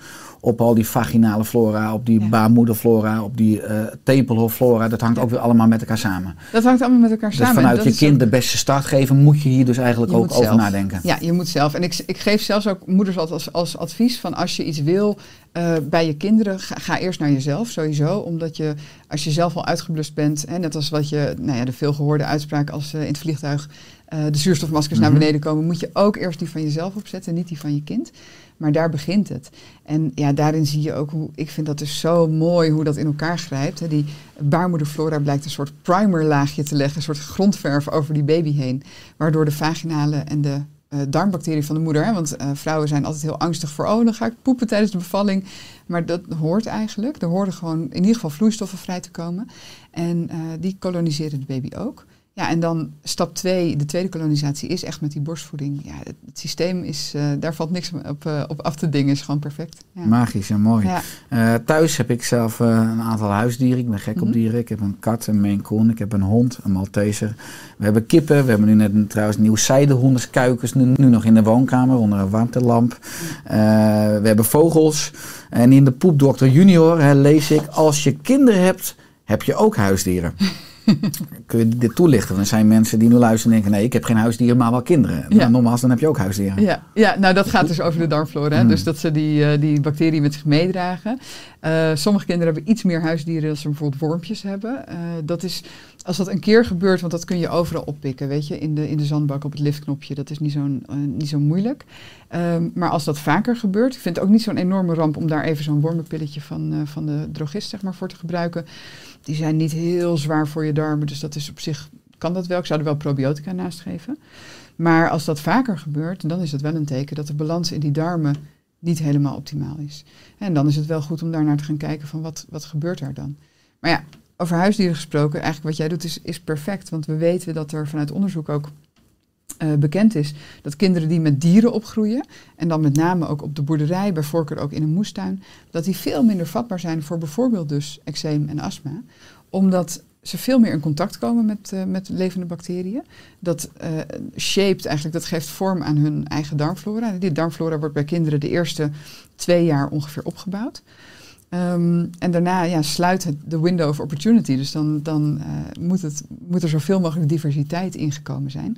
op al die vaginale flora, op die Ja. baarmoederflora, op die eh tepelhofflora. Dat hangt ook weer allemaal met elkaar samen. Dat hangt allemaal met elkaar Dus samen. En vanuit je kind ook- de beste start geven, moet je hier dus eigenlijk Je ook over zelf. nadenken. Ja, je moet zelf. En ik, ik geef zelfs ook moeders altijd als, als advies van als je iets wil eh, bij je kinderen, ga, ga eerst naar jezelf sowieso. Omdat je, als je zelf al uitgeblust bent, hè, net als wat je, nou ja, de veelgehoorde uitspraak als eh, in het vliegtuig de zuurstofmaskers Mhm. naar beneden komen, moet je ook eerst die van jezelf opzetten, niet die van je kind. Maar daar begint het. En ja, daarin zie je ook hoe, ik vind dat dus zo mooi hoe dat in elkaar grijpt. Hè. Die baarmoederflora blijkt een soort primerlaagje te leggen, een soort grondverf over die baby heen. Waardoor de vaginale en de eh, darmbacteriën van de moeder, hè, want eh, vrouwen zijn altijd heel angstig voor, oh dan ga ik poepen tijdens de bevalling. Maar dat hoort eigenlijk. Er horen gewoon in ieder geval vloeistoffen vrij te komen. En eh, die koloniseren de baby ook. Ja, en dan stap 2, de tweede kolonisatie, is echt met die borstvoeding. Ja, het, het systeem is, eh, daar valt niks op, eh, op af te dingen, is gewoon perfect. Ja. Magisch en mooi. Ja. Eh, thuis heb ik zelf een aantal huisdieren. Ik ben gek Mhm. op dieren. Ik heb een kat, een Maine Coon. Ik heb een hond, een Malteser. We hebben kippen. We hebben nu net een, trouwens nieuwe zijdehoenderskuikens. Nu, nu nog in de woonkamer onder een warmtelamp. We hebben vogels. En in de Poepdokter Junior hè, lees ik... Als je kinderen hebt, heb je ook huisdieren. <laughs> <laughs> Kun je dit toelichten? Er zijn mensen die nu luisteren en denken... nee, ik heb geen huisdieren, maar wel kinderen. Ja. Nou, nogmaals, dan heb je ook huisdieren. Ja, ja, nou dat gaat dus over de darmflora. Hè? Mm. Dus dat ze die, eh, die bacteriën met zich meedragen. Eh, sommige kinderen hebben iets meer huisdieren als ze bijvoorbeeld wormpjes hebben. Eh, dat is, als dat een keer gebeurt, want dat kun je overal oppikken, weet je, in de, in de zandbak op het liftknopje. Dat is niet zo, niet zo moeilijk. Ehm, maar als dat vaker gebeurt, ik vind het ook niet zo'n enorme ramp om daar even zo'n wormenpilletje van, van de drogist zeg maar, voor te gebruiken. Die zijn niet heel zwaar voor je darmen, dus dat is op zich, kan dat wel. Ik zou er wel probiotica naast geven. Maar als dat vaker gebeurt, dan is het wel een teken dat de balans in die darmen niet helemaal optimaal is. En dan is het wel goed om daar naar te gaan kijken van wat, wat gebeurt daar dan. Maar ja, over huisdieren gesproken, eigenlijk wat jij doet is, is perfect. Want we weten dat er vanuit onderzoek ook eh, bekend is dat kinderen die met dieren opgroeien, en dan met name ook op de boerderij, bij voorkeur ook in een moestuin, dat die veel minder vatbaar zijn voor bijvoorbeeld dus eczeem en astma. Omdat ze veel meer in contact komen met, eh, met levende bacteriën. Dat eh shaped eigenlijk, dat geeft vorm aan hun eigen darmflora. Die darmflora wordt bij kinderen de eerste twee jaar ongeveer opgebouwd. Ehm, en daarna ja, sluit het de window of opportunity. Dus dan, dan moet, het, moet er zoveel mogelijk diversiteit ingekomen zijn.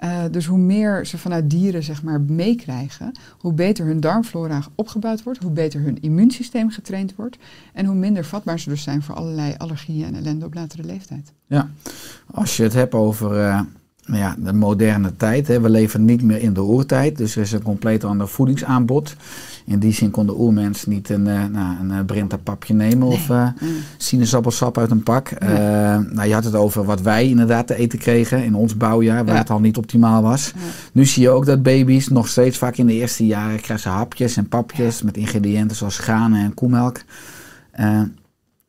Eh, dus hoe meer ze vanuit dieren zeg maar, meekrijgen, hoe beter hun darmflora opgebouwd wordt, hoe beter hun immuunsysteem getraind wordt en hoe minder vatbaar ze dus zijn voor allerlei allergieën en ellende op latere leeftijd. Ja, als je het hebt over eh, nou ja, de moderne tijd, hè, we leven niet meer in de oertijd, dus er is een compleet ander voedingsaanbod. In die zin kon de oermens niet een, uh, nou, een uh, Brinta-papje nemen of uh, sinaasappelsap uit een pak. Nou, je had het over wat wij inderdaad te eten kregen in ons bouwjaar, waar ja. het al niet optimaal was. Ja. Nu zie je ook dat baby's nog steeds vaak in de eerste jaren krijgen ze hapjes en papjes met ingrediënten zoals granen en koemelk.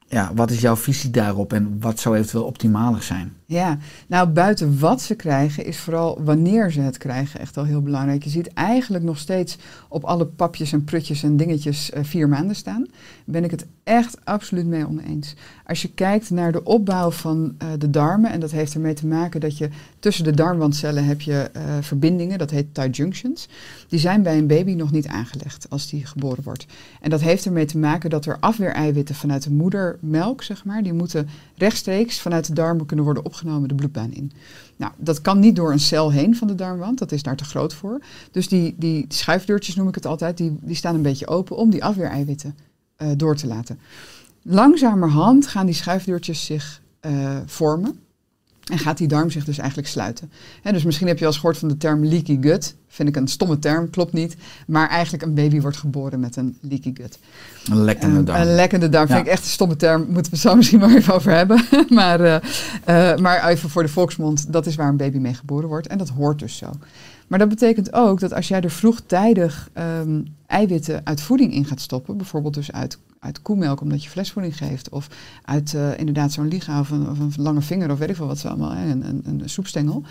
ja, wat is jouw visie daarop en wat zou eventueel optimaler zijn? Ja, nou buiten wat ze krijgen is vooral wanneer ze het krijgen echt al heel belangrijk. Je ziet eigenlijk nog steeds op alle papjes en prutjes en dingetjes uh, vier maanden staan. Ben ik het echt absoluut mee oneens. Als je kijkt naar de opbouw van uh, de darmen, en dat heeft ermee te maken dat je tussen de darmwandcellen heb je uh, verbindingen, dat heet tight junctions. Die zijn bij een baby nog niet aangelegd als die geboren wordt. En dat heeft ermee te maken dat er afweereiwitten vanuit de moedermelk, zeg maar, die moeten rechtstreeks vanuit de darmen kunnen worden opgenomen de bloedbaan in. Nou, dat kan niet door een cel heen van de darmwand, dat is daar te groot voor. Dus die, die schuifdeurtjes noem ik het altijd, die, die staan een beetje open om die afweereiwitten uh, door te laten. Langzamerhand gaan die schuifdeurtjes zich uh, vormen. En gaat die darm zich dus eigenlijk sluiten. He, dus misschien heb je al eens gehoord van de term leaky gut. Vind ik een stomme term, klopt niet. Maar eigenlijk een baby wordt geboren met een leaky gut. Een lekkende darm. Um, een lekkende darm. Ja. Vind ik echt een stomme term. Moeten we het zo <laughs> misschien maar even over hebben. <laughs> maar, uh, uh, maar even voor de volksmond, dat is waar een baby mee geboren wordt. En dat hoort dus zo. Maar dat betekent ook dat als jij er vroegtijdig um, eiwitten uit voeding in gaat stoppen, bijvoorbeeld dus uit, uit koemelk omdat je flesvoeding geeft, of uit uh, inderdaad zo'n liga of een, lange vinger of weet ik veel wat ze allemaal, hè, een, een, een soepstengel,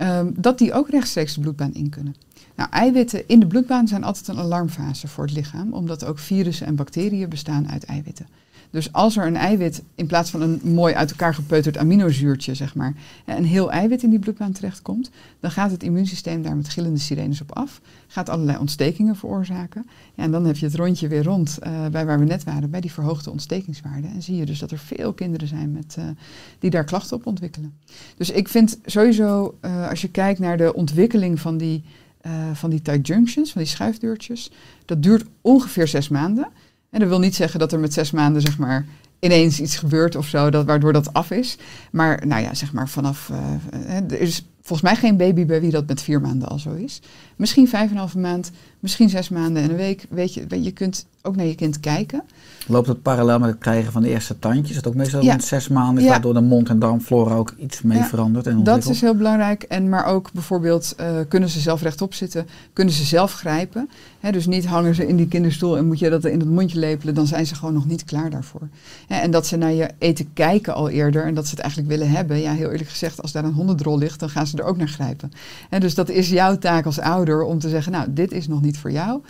um, dat die ook rechtstreeks de bloedbaan in kunnen. Nou, eiwitten in de bloedbaan zijn altijd een alarmfase voor het lichaam, omdat ook virussen en bacteriën bestaan uit eiwitten. Dus als er een eiwit, in plaats van een mooi uit elkaar gepeuterd aminozuurtje, zeg maar, een heel eiwit in die bloedbaan terechtkomt, dan gaat het immuunsysteem daar met gillende sirenes op af, gaat allerlei ontstekingen veroorzaken. Ja, en dan heb je het rondje weer rond uh, bij waar we net waren, bij die verhoogde ontstekingswaarden. En zie je dus dat er veel kinderen zijn met, uh, die daar klachten op ontwikkelen. Dus ik vind sowieso, uh, als je kijkt naar de ontwikkeling van die, van die tight junctions, van die schuifdeurtjes, dat duurt ongeveer zes maanden. En dat wil niet zeggen dat er met zes maanden, zeg maar, ineens iets gebeurt of zo, dat, waardoor dat af is. Maar nou ja, zeg maar vanaf. Uh, er is volgens mij geen baby bij wie dat met vier maanden al zo is. Misschien vijf en een halve maand, misschien zes maanden en een week. Weet je, je kunt ook naar je kind kijken. Loopt het parallel met het krijgen van de eerste tandjes? Dat ook meestal ja. zes maanden is, waardoor de mond- en darmflora ook iets mee ja, verandert? En dat is heel belangrijk. En maar ook bijvoorbeeld, uh, kunnen ze zelf rechtop zitten? Kunnen ze zelf grijpen? He, dus niet hangen ze in die kinderstoel en moet je dat in het mondje lepelen. Dan zijn ze gewoon nog niet klaar daarvoor. He, en dat ze naar je eten kijken al eerder en dat ze het eigenlijk willen hebben. Ja, heel eerlijk gezegd, als daar een hondendrol ligt, dan gaan ze er ook naar grijpen. He, dus dat is jouw taak als ouder om te zeggen, nou, dit is nog niet voor jou.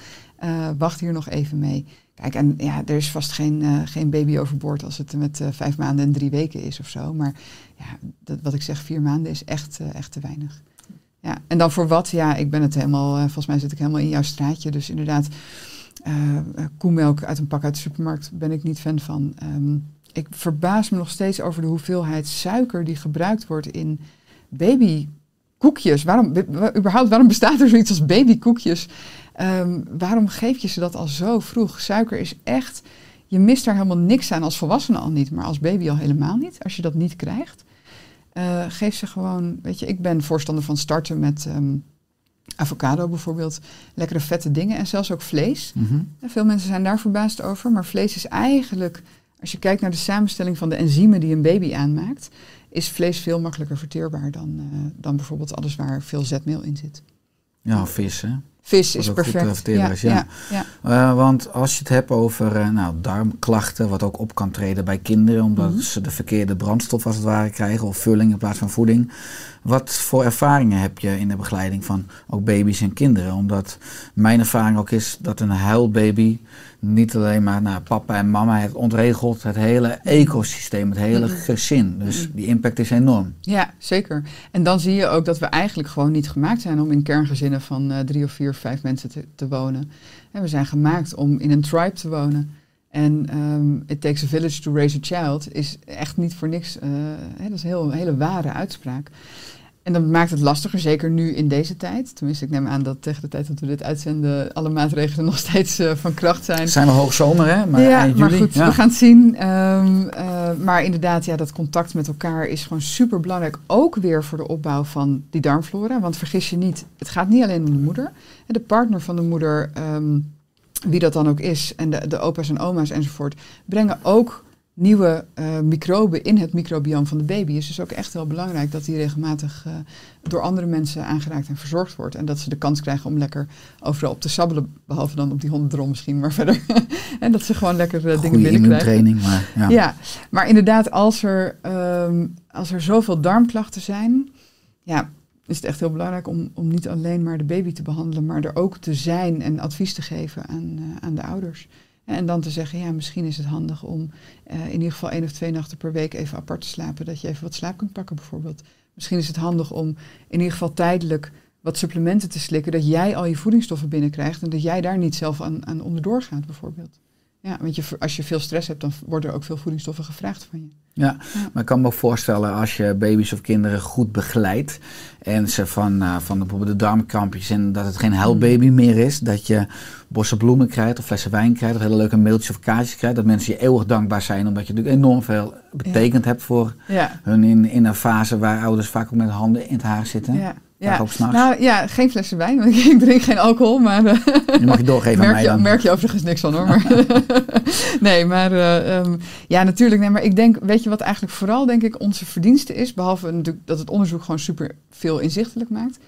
Uh, wacht hier nog even mee. Kijk, en ja, er is vast geen, uh, geen baby overboord als het met uh, vijf maanden en drie weken is of zo. Maar ja, dat, wat ik zeg, vier maanden is echt, echt te weinig. Ja, en dan voor wat? Ja, ik ben het helemaal, volgens mij zit ik helemaal in jouw straatje. Dus inderdaad, koemelk uit een pak uit de supermarkt ben ik niet fan van. Um, ik verbaas me nog steeds over de hoeveelheid suiker die gebruikt wordt in babykoekjes. Waarom, überhaupt, waarom bestaat er zoiets als babykoekjes? Um, waarom geef je ze dat al zo vroeg? Suiker is echt, je mist daar helemaal niks aan als volwassene al niet, maar als baby al helemaal niet. Als je dat niet krijgt, uh, geef ze gewoon, weet je, ik ben voorstander van starten met um, avocado bijvoorbeeld, lekkere vette dingen en zelfs ook vlees. Mm-hmm. Veel mensen zijn daar verbaasd over, maar vlees is eigenlijk, als je kijkt naar de samenstelling van de enzymen die een baby aanmaakt, is vlees veel makkelijker verteerbaar dan, uh, dan bijvoorbeeld alles waar veel zetmeel in zit. Ja, vis hè? Vis is perfect. is, ja. ja. Eh, want als je het hebt over eh, nou, darmklachten, wat ook op kan treden bij kinderen, omdat Mhm. ze de verkeerde brandstof als het ware krijgen, of vulling in plaats van voeding. Wat voor ervaringen heb je in de begeleiding van ook baby's en kinderen? Omdat mijn ervaring ook is dat een huilbaby niet alleen maar nou, papa en mama het ontregelt, het hele ecosysteem, het hele Mhm. gezin. Dus die impact is enorm. Ja, zeker. En dan zie je ook dat we eigenlijk gewoon niet gemaakt zijn om in kerngezinnen van eh, drie of vier vijf mensen te, te wonen. En we zijn gemaakt om in een tribe te wonen. En ehm, it takes a village to raise a child is echt niet voor niks. eh, hè, dat is een heel, hele ware uitspraak. En dat maakt het lastiger, zeker nu in deze tijd. Tenminste, ik neem aan dat tegen de tijd dat we dit uitzenden alle maatregelen <laughs> nog steeds eh, van kracht zijn. Het zijn we hoogzomer, hè? Maar ja, maar juli, goed, ja. we gaan het zien. Ehm, eh, maar inderdaad, ja, dat contact met elkaar is gewoon super belangrijk. Ook weer voor de opbouw van die darmflora. Want vergis je niet, het gaat niet alleen om de moeder. De partner van de moeder, ehm, wie dat dan ook is, en de, de opa's en oma's enzovoort, brengen ook nieuwe eh, microben in het microbioom van de baby. Dus het is ook echt heel belangrijk dat die regelmatig eh, door andere mensen aangeraakt en verzorgd wordt. En dat ze de kans krijgen om lekker overal op te sabbelen. Behalve dan op die hondendrom misschien, maar <laughs> verder. en dat ze gewoon lekker eh, dingen binnenkrijgen. immuuntraining, maar ja. Ja. maar inderdaad, als er, ehm, als er zoveel darmklachten zijn, ja, is het echt heel belangrijk om, om niet alleen maar de baby te behandelen, maar er ook te zijn en advies te geven aan, aan de ouders. En dan te zeggen, ja, misschien is het handig om eh, in ieder geval één of twee nachten per week even apart te slapen, dat je even wat slaap kunt pakken bijvoorbeeld. Misschien is het handig om in ieder geval tijdelijk wat supplementen te slikken, dat jij al je voedingsstoffen binnenkrijgt en dat jij daar niet zelf aan, aan onderdoor gaat bijvoorbeeld. Ja, want je, als je veel stress hebt, dan worden er ook veel voedingsstoffen gevraagd van je. Ja, maar ik kan me ook voorstellen als je baby's of kinderen goed begeleidt en ze van, eh, van de, bijvoorbeeld de darmkrampjes en dat het geen huilbaby meer is, dat je bossen bloemen krijgt of flessen wijn krijgt of hele leuke mailtjes of kaartjes krijgt, dat mensen je eeuwig dankbaar zijn omdat je natuurlijk enorm veel betekend hebt voor Ja, hun in, in een fase waar ouders vaak ook met handen in het haar zitten. ja. Ja. Nou ja, geen flessen wijn, want <laughs> ik drink geen alcohol, maar Die mag je doorgeven aan merk, mij je, dan. merk je overigens niks van hoor. Maar <laughs> <laughs> nee, maar eh, ehm, ja, natuurlijk. Nee, maar ik denk, weet je wat eigenlijk vooral denk ik onze verdienste is, behalve natuurlijk dat het onderzoek gewoon super veel inzichtelijk maakt,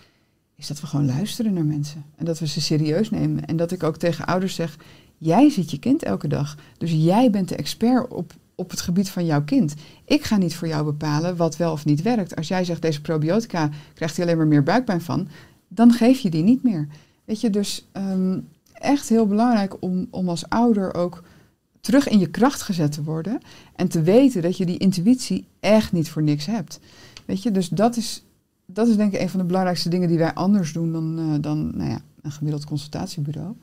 is dat we gewoon luisteren naar mensen en dat we ze serieus nemen en dat ik ook tegen ouders zeg, jij ziet je kind elke dag, dus jij bent de expert op op het gebied van jouw kind. Ik ga niet voor jou bepalen wat wel of niet werkt. Als jij zegt deze probiotica krijgt hij alleen maar meer buikpijn van, dan geef je die niet meer. Weet je, dus ehm, echt heel belangrijk om, om als ouder ook terug in je kracht gezet te worden en te weten dat je die intuïtie echt niet voor niks hebt. Weet je, dus dat is, dat is denk ik een van de belangrijkste dingen die wij anders doen dan, eh, dan nou ja, een gemiddeld consultatiebureau.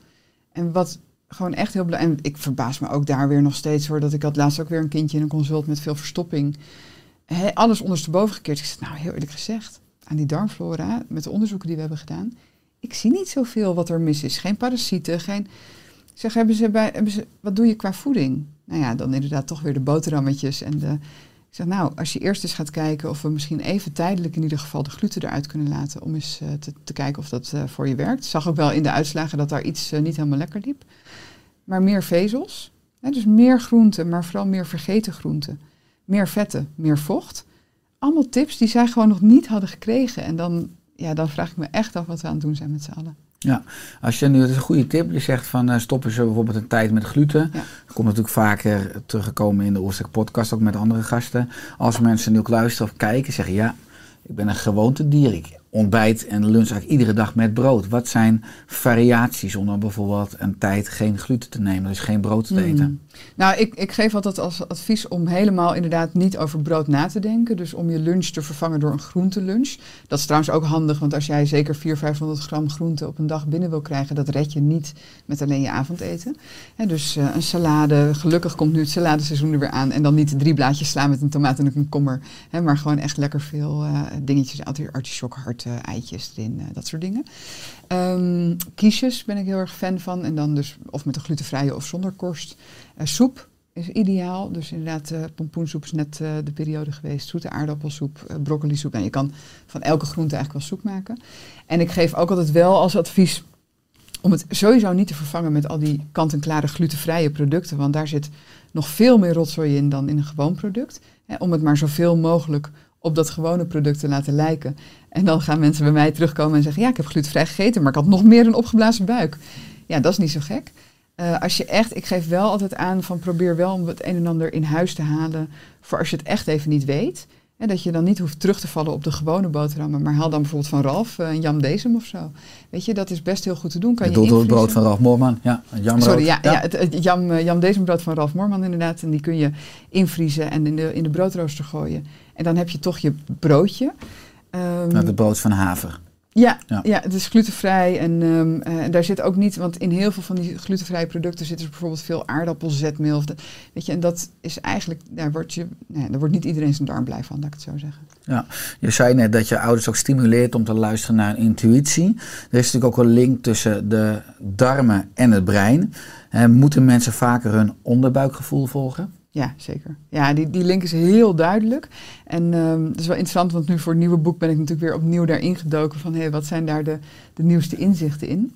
En wat gewoon echt heel belangrijk. En ik verbaas me ook daar weer nog steeds hoor. Dat ik had laatst ook weer een kindje in een consult met veel verstopping. Alles ondersteboven gekeerd. Ik zeg, nou heel eerlijk gezegd, aan die darmflora, met de onderzoeken die we hebben gedaan, ik zie niet zoveel wat er mis is. Geen parasieten, geen. Ik zeg, hebben ze bij, wat doe je qua voeding? Nou ja, dan inderdaad toch weer de boterhammetjes en de. Zeg, nou, als je eerst eens gaat kijken of we misschien even tijdelijk in ieder geval de gluten eruit kunnen laten. Om eens uh, te, kijken of dat uh, voor je werkt. Zag ook wel in de uitslagen dat daar iets uh, niet helemaal lekker liep. Maar meer vezels. Hè, dus meer groenten, maar vooral meer vergeten groenten. Meer vetten, meer vocht. Allemaal tips die zij gewoon nog niet hadden gekregen. En dan, ja, dan vraag ik me echt af wat we aan het doen zijn met z'n allen. Ja, als je nu, dat is een goede tip, je zegt van uh, stoppen ze bijvoorbeeld een tijd met gluten. Ja. Dat komt natuurlijk vaker teruggekomen in de Oorstek podcast, ook met andere gasten. Als mensen nu ook luisteren of kijken, zeggen ja, ik ben een gewoontedier. Ik ontbijt en lunch eigenlijk iedere dag met brood. Wat zijn variaties om dan bijvoorbeeld een tijd geen gluten te nemen, dus geen brood te eten? Mm. Nou, ik, ik geef altijd als advies om helemaal inderdaad niet over brood na te denken. Dus om je lunch te vervangen door een groentelunch. Dat is trouwens ook handig, want als jij zeker 400, 500 gram groente op een dag binnen wil krijgen, dat red je niet met alleen je avondeten. He, dus uh, een salade, gelukkig komt nu het saladeseizoen er weer aan. En dan niet drie blaadjes slaan met een tomaat en een komkommer. He, maar gewoon echt lekker veel uh, dingetjes, artichokharten, uh, eitjes erin, dat soort dingen. Um, kiesjes ben ik heel erg fan van. En dan dus of met een glutenvrije of zonder korst. Uh, soep is ideaal. Dus inderdaad, uh, pompoensoep is net uh, de periode geweest. Zoete aardappelsoep, uh, broccolisoep. En je kan van elke groente eigenlijk wel soep maken. En ik geef ook altijd wel als advies om het sowieso niet te vervangen met al die kant-en-klare glutenvrije producten. Want daar zit nog veel meer rotzooi in dan in een gewoon product. Om het maar zoveel mogelijk op dat gewone product te laten lijken. En dan gaan mensen bij mij terugkomen en zeggen, ja, ik heb glutenvrij gegeten, maar ik had nog meer een opgeblazen buik. Ja, dat is niet zo gek. Eh, als je echt, ik geef wel altijd aan van probeer wel om het een en ander in huis te halen voor als je het echt even niet weet. En dat je dan niet hoeft terug te vallen op de gewone boterhammen, maar haal dan bijvoorbeeld van Ralf eh, een Jam Dezem of zo. Weet je, dat is best heel goed te doen. Kan Je het brood van Ralf Moorman. Ja, het. Sorry, ja, ja. het, het Jam, Jam Dezembrood van Ralf Moorman inderdaad. En die kun je invriezen en in de, in de broodrooster gooien. En dan heb je toch je broodje. Ehm, Met het brood van haver. Ja, Ja. ja. het is glutenvrij en, ehm, eh, en daar zit ook niet, want in heel veel van die glutenvrije producten zit er bijvoorbeeld veel aardappelzetmeel. Of de- weet je, en dat is eigenlijk, daar wordt, je, nee, daar wordt niet iedereen zijn darm blij van, laat ik het zo zeggen. Ja, je zei net dat je ouders ook stimuleert om te luisteren naar intuïtie. Er is natuurlijk ook een link tussen de darmen en het brein. Moeten mensen vaker hun onderbuikgevoel volgen? Ja, zeker. Ja, die, die link is heel duidelijk. En ehm het is wel interessant, want nu voor het nieuwe boek ben ik natuurlijk weer opnieuw daarin gedoken van hé, wat zijn daar de, de nieuwste inzichten in?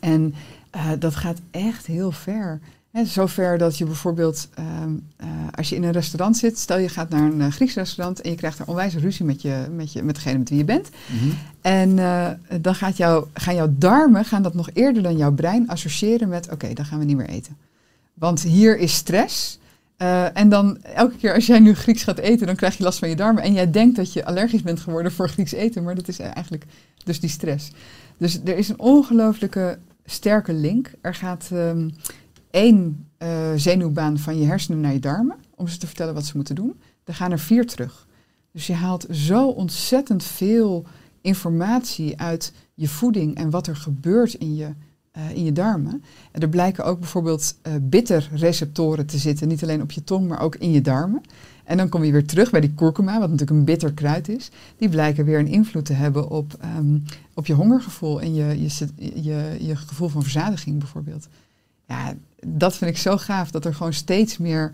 En eh, dat gaat echt heel ver. Hè, zover dat je bijvoorbeeld, ehm, eh, als je in een restaurant zit, stel je gaat naar een eh, Grieks restaurant en je krijgt er onwijs ruzie met, je, met, je, met degene met wie je bent. En eh, dan gaat jou, gaan jouw darmen gaan dat nog eerder dan jouw brein associëren met oké, dan gaan we niet meer eten. Want hier is stress. Eh, en dan elke keer als jij nu Grieks gaat eten, dan krijg je last van je darmen. En jij denkt dat je allergisch bent geworden voor Grieks eten, maar dat is eigenlijk dus die stress. Dus er is een ongelooflijke sterke link. Er gaat ehm, één eh, zenuwbaan van je hersenen naar je darmen, om ze te vertellen wat ze moeten doen. Er gaan er vier terug. Dus je haalt zo ontzettend veel informatie uit je voeding en wat er gebeurt in je, eh, in je darmen. En er blijken ook bijvoorbeeld eh, bitterreceptoren te zitten, niet alleen op je tong, maar ook in je darmen. En dan kom je weer terug bij die kurkuma, wat natuurlijk een bitter kruid is. Die blijken weer een invloed te hebben op, ehm, op je hongergevoel en je, je, je, je gevoel van verzadiging bijvoorbeeld. Ja, dat vind ik zo gaaf, dat er gewoon steeds meer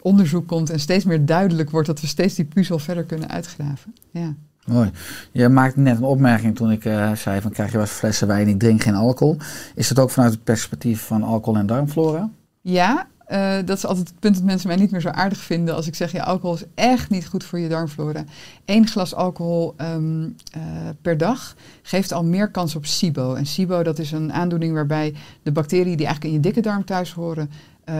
onderzoek komt en steeds meer duidelijk wordt dat we steeds die puzzel verder kunnen uitgraven. Ja. Mooi. Je maakte net een opmerking toen ik eh, zei van krijg je eens flessen wijn, ik drink geen alcohol. Is dat ook vanuit het perspectief van alcohol en darmflora? Ja, eh, dat is altijd het punt dat mensen mij niet meer zo aardig vinden als ik zeg, ja, alcohol is echt niet goed voor je darmflora. Eén glas alcohol ehm, eh, per dag geeft al meer kans op SIBO. En SIBO, dat is een aandoening waarbij de bacteriën die eigenlijk in je dikke darm thuis horen,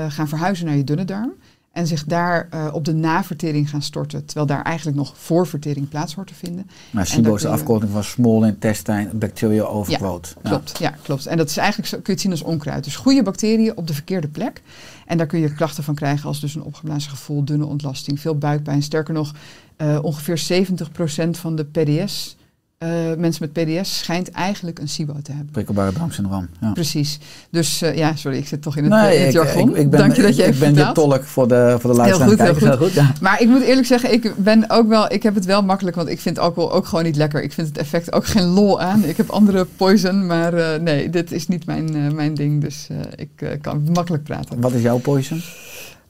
gaan verhuizen naar je dunne darm. En zich daar eh, op de navertering gaan storten, terwijl daar eigenlijk nog voorvertering plaats hoort te vinden. Maar SIBO is de afkorting van Small Intestine Bacterial Overgrowth. Ja. Klopt, ja, klopt. En dat is eigenlijk, kun je het zien als onkruid. Dus goede bacteriën op de verkeerde plek. En daar kun je klachten van krijgen als dus een opgeblazen gevoel, dunne ontlasting, veel buikpijn. Sterker nog, eh, ongeveer 70% van de PDS, eh, mensen met PDS, schijnt eigenlijk een SIBO te hebben. Prikkelbare darmsyndroom. Ja. Precies. Dus eh, ja, sorry, ik zit toch in het, Nee, eh, in het ik, jargon. ik, ik ben, Dank je dat je ik, even ik ben vertaalt. tolk voor de, voor de luisteraar. goed, heel goed. ja. Maar ik moet eerlijk zeggen, ik ben ook wel, ik heb het wel makkelijk, want ik vind alcohol ook gewoon niet lekker. Ik vind het effect ook geen lol aan. Ik heb andere poison, maar nee, dit is niet mijn, mijn ding. Dus ik kan makkelijk praten. Wat is jouw poison?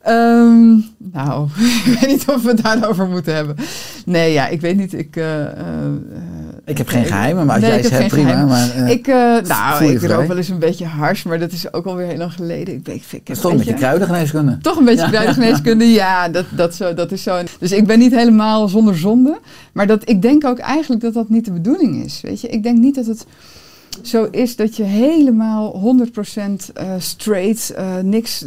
Ehm, nou, <laughs> ik weet niet of we het daarover moeten hebben. Nee, ja, ik weet niet. Ik, Ik heb geen geheimen, maar als Nee, jij ik ze heb hebt, geen prima. geheimen. Maar, eh, ik, eh, nou, ik rook wel eens een beetje hars, maar dat is ook alweer heel lang geleden. Ik, ik, ik toch een beetje kruidengeneeskunde. toch een beetje Ja. kruidengeneeskunde, <laughs> ja, dat, dat, zo, dat is zo. Dus ik ben niet helemaal zonder zonde. Maar dat, ik denk ook eigenlijk dat dat niet de bedoeling is. Weet je? Ik denk niet dat het zo is dat je helemaal 100% eh straight, niks,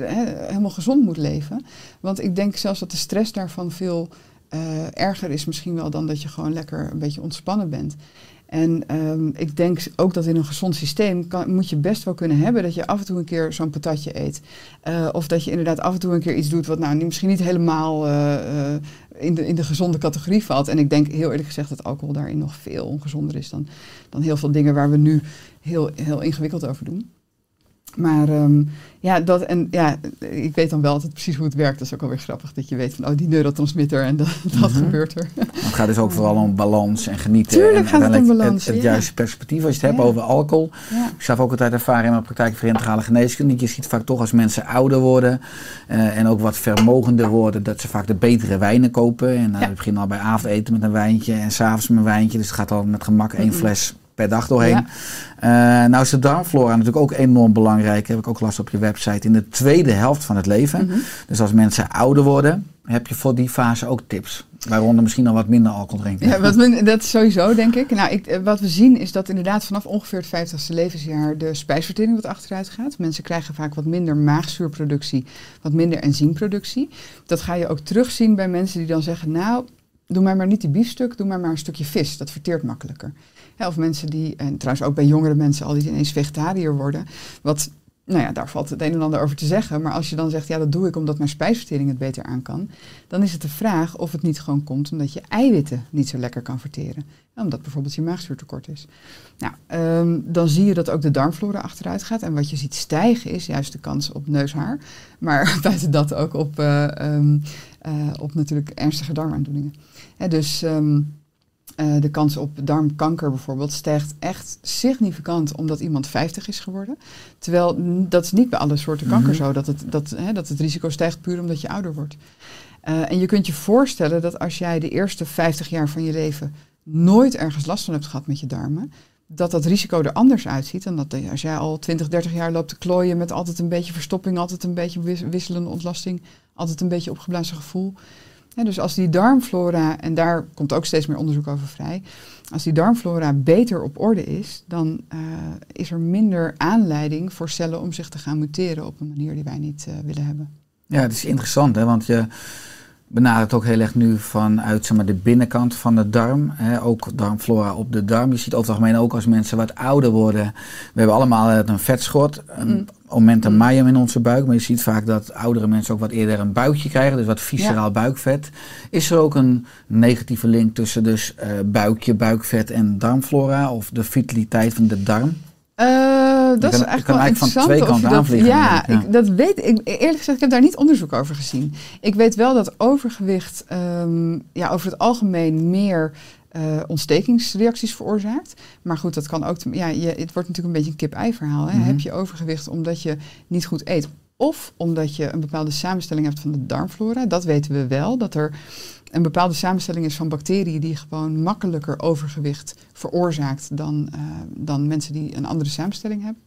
helemaal gezond moet leven. Want ik denk zelfs dat de stress daarvan veel eh, erger is misschien wel dan dat je gewoon lekker een beetje ontspannen bent. En ehm, ik denk ook dat in een gezond systeem moet je best wel kunnen hebben dat je af en toe een keer zo'n patatje eet. Eh, of dat je inderdaad af en toe een keer iets doet wat nou misschien niet helemaal eh, in, de, in de gezonde categorie valt. En ik denk heel eerlijk gezegd dat alcohol daarin nog veel ongezonder is dan, dan heel veel dingen waar we nu heel, heel ingewikkeld over doen. Maar ehm, ja, dat, en, ja, ik weet dan wel altijd precies hoe het werkt. Dat is ook alweer grappig dat je weet van oh, die neurotransmitter en dat, <laughs> dat Mhm. gebeurt er. Het gaat dus ook vooral om balans en genieten. Tuurlijk en gaat het om balans, Het, het ja. juiste perspectief. Als je het hebt over alcohol. Ja. Ik zelf ook altijd ervaren in mijn praktijk voor integrale geneeskunde. Je ziet vaak toch als mensen ouder worden eh, en ook wat vermogender worden, dat ze vaak de betere wijnen kopen. En we beginnen al bij avondeten met een wijntje en s'avonds met een wijntje. Dus het gaat al met gemak één fles per dag doorheen. Ja. Eh, nou is de darmflora natuurlijk ook enorm belangrijk. Heb ik ook last op je website. In de tweede helft van het leven. Mhm. Dus als mensen ouder worden, heb je voor die fase ook tips. Waaronder misschien al wat minder alcohol drinken. Ja, wat dat is sowieso, denk ik. Nou, ik, eh, wat we zien is dat inderdaad vanaf ongeveer het 50ste levensjaar de spijsvertering wat achteruit gaat. Mensen krijgen vaak wat minder maagzuurproductie, wat minder enzymproductie. Dat ga je ook terugzien bij mensen die dan zeggen, nou, doe mij maar niet die biefstuk, doe mij maar een stukje vis. Dat verteert makkelijker. Ja, of mensen die, en trouwens ook bij jongere mensen al die ineens vegetariër worden. Wat nou ja, daar valt het een en ander over te zeggen. Maar als je dan zegt, ja, dat doe ik omdat mijn spijsvertering het beter aan kan. Dan is het de vraag of het niet gewoon komt omdat je eiwitten niet zo lekker kan verteren. Omdat bijvoorbeeld je maagzuurtekort is. Nou, ehm, dan zie je dat ook de darmflora achteruit gaat. En wat je ziet stijgen is juist de kans op neushaar. Maar <laughs> buiten dat ook op, eh, ehm, eh, op natuurlijk ernstige darmaandoeningen. Dus... ehm, eh, de kans op darmkanker bijvoorbeeld stijgt echt significant omdat iemand 50 is geworden. Terwijl dat is niet bij alle soorten kanker Mhm. zo, dat het, dat, hè, dat het risico stijgt puur omdat je ouder wordt. Eh, en je kunt je voorstellen dat als jij de eerste 50 jaar van je leven nooit ergens last van hebt gehad met je darmen, dat dat risico er anders uitziet dan dat als jij al 20, 30 jaar loopt te klooien met altijd een beetje verstopping, altijd een beetje wis- wisselende ontlasting, altijd een beetje opgeblazen gevoel. Dus als die darmflora, en daar komt ook steeds meer onderzoek over vrij, als die darmflora beter op orde is, dan eh, is er minder aanleiding voor cellen om zich te gaan muteren op een manier die wij niet eh, willen hebben. Ja, het is interessant, hè, want je benadert ook heel erg nu vanuit zeg maar, de binnenkant van de darm. Hè, ook darmflora op de darm. Je ziet over het algemeen ook als mensen wat ouder worden. We hebben allemaal eh, een vetschot, een Mm. omentum maium in onze buik. Maar je ziet vaak dat oudere mensen ook wat eerder een buikje krijgen. Dus wat visceraal buikvet. Is er ook een negatieve link tussen dus eh, buikje, buikvet en darmflora? Of de vitaliteit van de darm? Eh, dat kan- is eigenlijk wel eigenlijk van interessant. twee kanten dat- aanvliegen, Ja, ik, dat weet ik. Eerlijk gezegd, ik heb daar niet onderzoek over gezien. Ik weet wel dat overgewicht ehm, ja, over het algemeen meer eh, ontstekingsreacties veroorzaakt. Maar goed, dat kan ook. ja, je, het wordt natuurlijk een beetje een kip-ei verhaal. Hè? Mhm. Heb je overgewicht omdat je niet goed eet? Of omdat je een bepaalde samenstelling hebt van de darmflora. Dat weten we wel. Dat er een bepaalde samenstelling is van bacteriën die gewoon makkelijker overgewicht veroorzaakt dan, eh, dan mensen die een andere samenstelling hebben.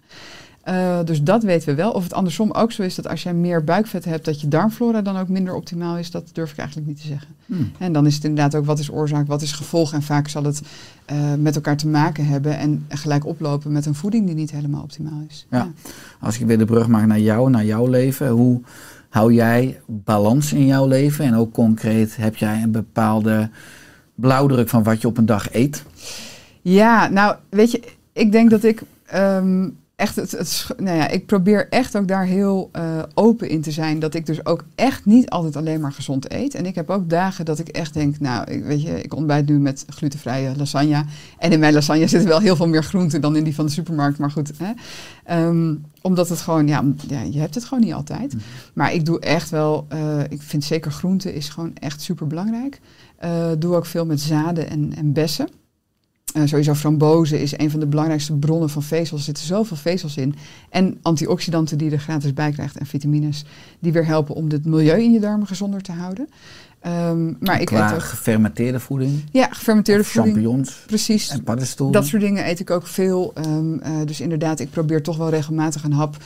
Eh, dus dat weten we wel. Of het andersom ook zo is dat als jij meer buikvet hebt, dat je darmflora dan ook minder optimaal is, dat durf ik eigenlijk niet te zeggen. Hmm. En dan is het inderdaad ook wat is oorzaak, wat is gevolg. En vaak zal het eh, met elkaar te maken hebben en gelijk oplopen met een voeding die niet helemaal optimaal is. Ja. Als ik weer de brug maak naar jou, naar jouw leven. Hoe hou jij balans in jouw leven? En ook concreet, heb jij een bepaalde blauwdruk van wat je op een dag eet? Ja, nou, weet je, ik denk dat ik ehm, echt het, het nou ja, ik probeer echt ook daar heel eh, open in te zijn. Dat ik dus ook echt niet altijd alleen maar gezond eet. En ik heb ook dagen dat ik echt denk, nou, ik, weet je, ik ontbijt nu met glutenvrije lasagne. En in mijn lasagne zitten wel heel veel meer groenten dan in die van de supermarkt. Maar goed, hè. Ehm, omdat het gewoon, ja, je hebt het gewoon niet altijd. Maar ik doe echt wel, eh, ik vind zeker groenten is gewoon echt super belangrijk. doe ook veel met zaden en, en bessen. Sowieso frambozen is een van de belangrijkste bronnen van vezels. Er zitten zoveel vezels in. En antioxidanten die je er gratis bij krijgt en vitamines die weer helpen om het milieu in je darmen gezonder te houden. Ehm, maar ik Qua eet ook gefermenteerde voeding, ja, gefermenteerde voeding. champignons Precies. en paddenstoelen. Dat soort dingen eet ik ook veel. Ehm, eh, dus inderdaad, ik probeer toch wel regelmatig een hap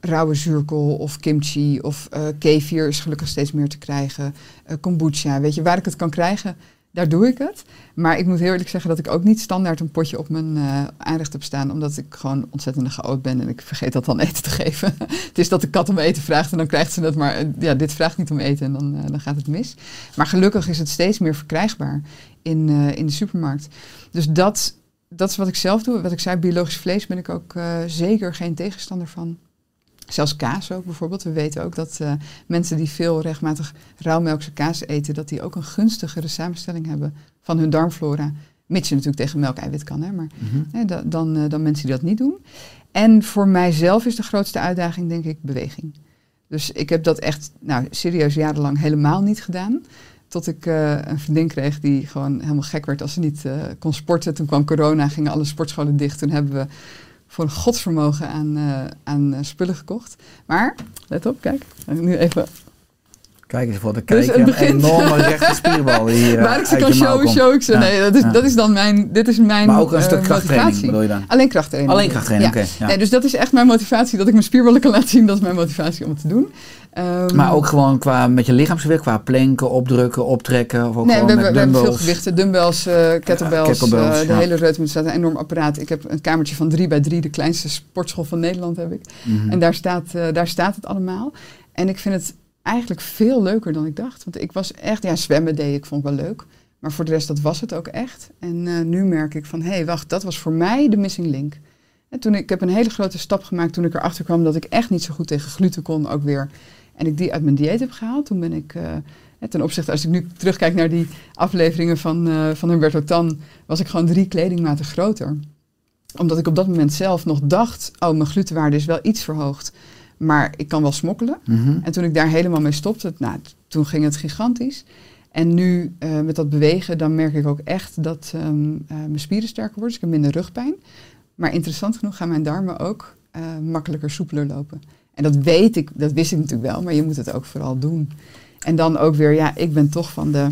rauwe zuurkool of kimchi of eh kefir is gelukkig steeds meer te krijgen. Eh, kombucha, weet je, waar ik het kan krijgen, daar doe ik het. Maar ik moet heel eerlijk zeggen dat ik ook niet standaard een potje op mijn eh aanrecht heb staan, omdat ik gewoon ontzettend chaot ben en ik vergeet dat dan <laughs> eten te geven. het is dat de kat om eten vraagt en dan krijgt ze het, maar eh, ja, dit vraagt niet om eten en dan, eh, dan gaat het mis. Maar gelukkig is het steeds meer verkrijgbaar in, in de supermarkt. Dus dat, dat is wat ik zelf doe. Wat ik zei, biologisch vlees ben ik ook zeker geen tegenstander van. Zelfs kaas ook bijvoorbeeld. We weten ook dat eh, mensen die veel regelmatig rauwmelkse kaas eten, dat die ook een gunstigere samenstelling hebben van hun darmflora. Mits je natuurlijk tegen melkeiwit kan, hè, maar Mhm. hè, da- dan, eh, dan mensen die dat niet doen. En voor mijzelf is de grootste uitdaging, denk ik, beweging. Dus ik heb dat echt, nou, serieus jarenlang helemaal niet gedaan. Tot ik eh, een vriendin kreeg die gewoon helemaal gek werd als ze niet kon sporten. Toen kwam corona, gingen alle sportscholen dicht. Toen hebben we voor een godsvermogen aan, eh, aan eh, spullen gekocht. Maar, let op, kijk. Nu even Kijk eens voor de Dus kijker, het begint- een enorme rechte spierbal hier <laughs> eh, waar ik ze kan showen, show ik ze. Ja, Nee, dat is, ja. dat is dan mijn, dit is mijn Maar ook een eh, stuk krachttraining bedoel je dan? Alleen krachttraining. Alleen krachttraining, Ja. oké. ja. Nee, dus dat is echt mijn motivatie. Dat ik mijn spierballen kan laten zien, dat is mijn motivatie om het te doen. Ehm, Maar ook gewoon qua met je lichaamsgewicht, qua planken, opdrukken, optrekken. Of ook Nee, we hebben, we hebben veel gewichten. Dumbbells, eh, kettlebells, kettlebells, eh, de ja. hele reutemeter staat een enorm apparaat. Ik heb een kamertje van 3 bij 3, de kleinste sportschool van Nederland heb ik. Mhm. En daar staat, eh, daar staat het allemaal. En ik vind het eigenlijk veel leuker dan ik dacht. Want ik was echt, ja, zwemmen deed ik, vond ik wel leuk. Maar voor de rest, dat was het ook echt. En nu merk ik van, hé, hey, wacht, dat was voor mij de missing link. En toen ik, ik heb een hele grote stap gemaakt toen ik erachter kwam dat ik echt niet zo goed tegen gluten kon ook weer. En ik die uit mijn dieet heb gehaald. Toen ben ik, eh, ten opzichte, als ik nu terugkijk naar die afleveringen van, eh van Humberto Tan, was ik gewoon drie kledingmaten groter. Omdat ik op dat moment zelf nog dacht, oh, mijn glutenwaarde is wel iets verhoogd. Maar ik kan wel smokkelen. Mhm. En toen ik daar helemaal mee stopte, nou, toen ging het gigantisch. En nu eh, met dat bewegen, dan merk ik ook echt dat ehm, eh, mijn spieren sterker worden. Dus ik heb minder rugpijn. Maar interessant genoeg gaan mijn darmen ook makkelijker, soepeler lopen. En dat weet ik, dat wist ik natuurlijk wel, maar je moet het ook vooral doen. En dan ook weer, ja, ik ben toch van de.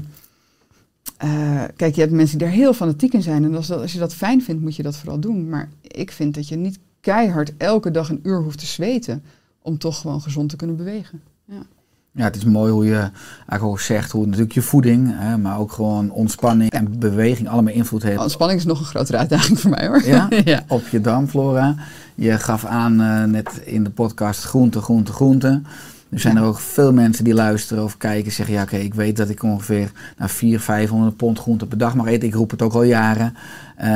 eh, kijk, je hebt mensen die er heel fanatiek in zijn. En als, dat, als je dat fijn vindt, moet je dat vooral doen. Maar ik vind dat je niet keihard elke dag een uur hoeft te zweten. om toch gewoon gezond te kunnen bewegen. Ja, het is mooi hoe je eigenlijk ook zegt hoe natuurlijk je voeding, hè, maar ook gewoon ontspanning en beweging allemaal invloed heeft Ontspanning is nog een grotere uitdaging voor mij hoor. Ja? <laughs> ja. op je darmflora. Je gaf aan eh, net in de podcast groente, groente, groente. Er zijn er ook veel mensen die luisteren of kijken zeggen, ja oké, ik weet dat ik ongeveer nou, 400, 500 pond groente per dag mag eten. Ik roep het ook al jaren. Eh,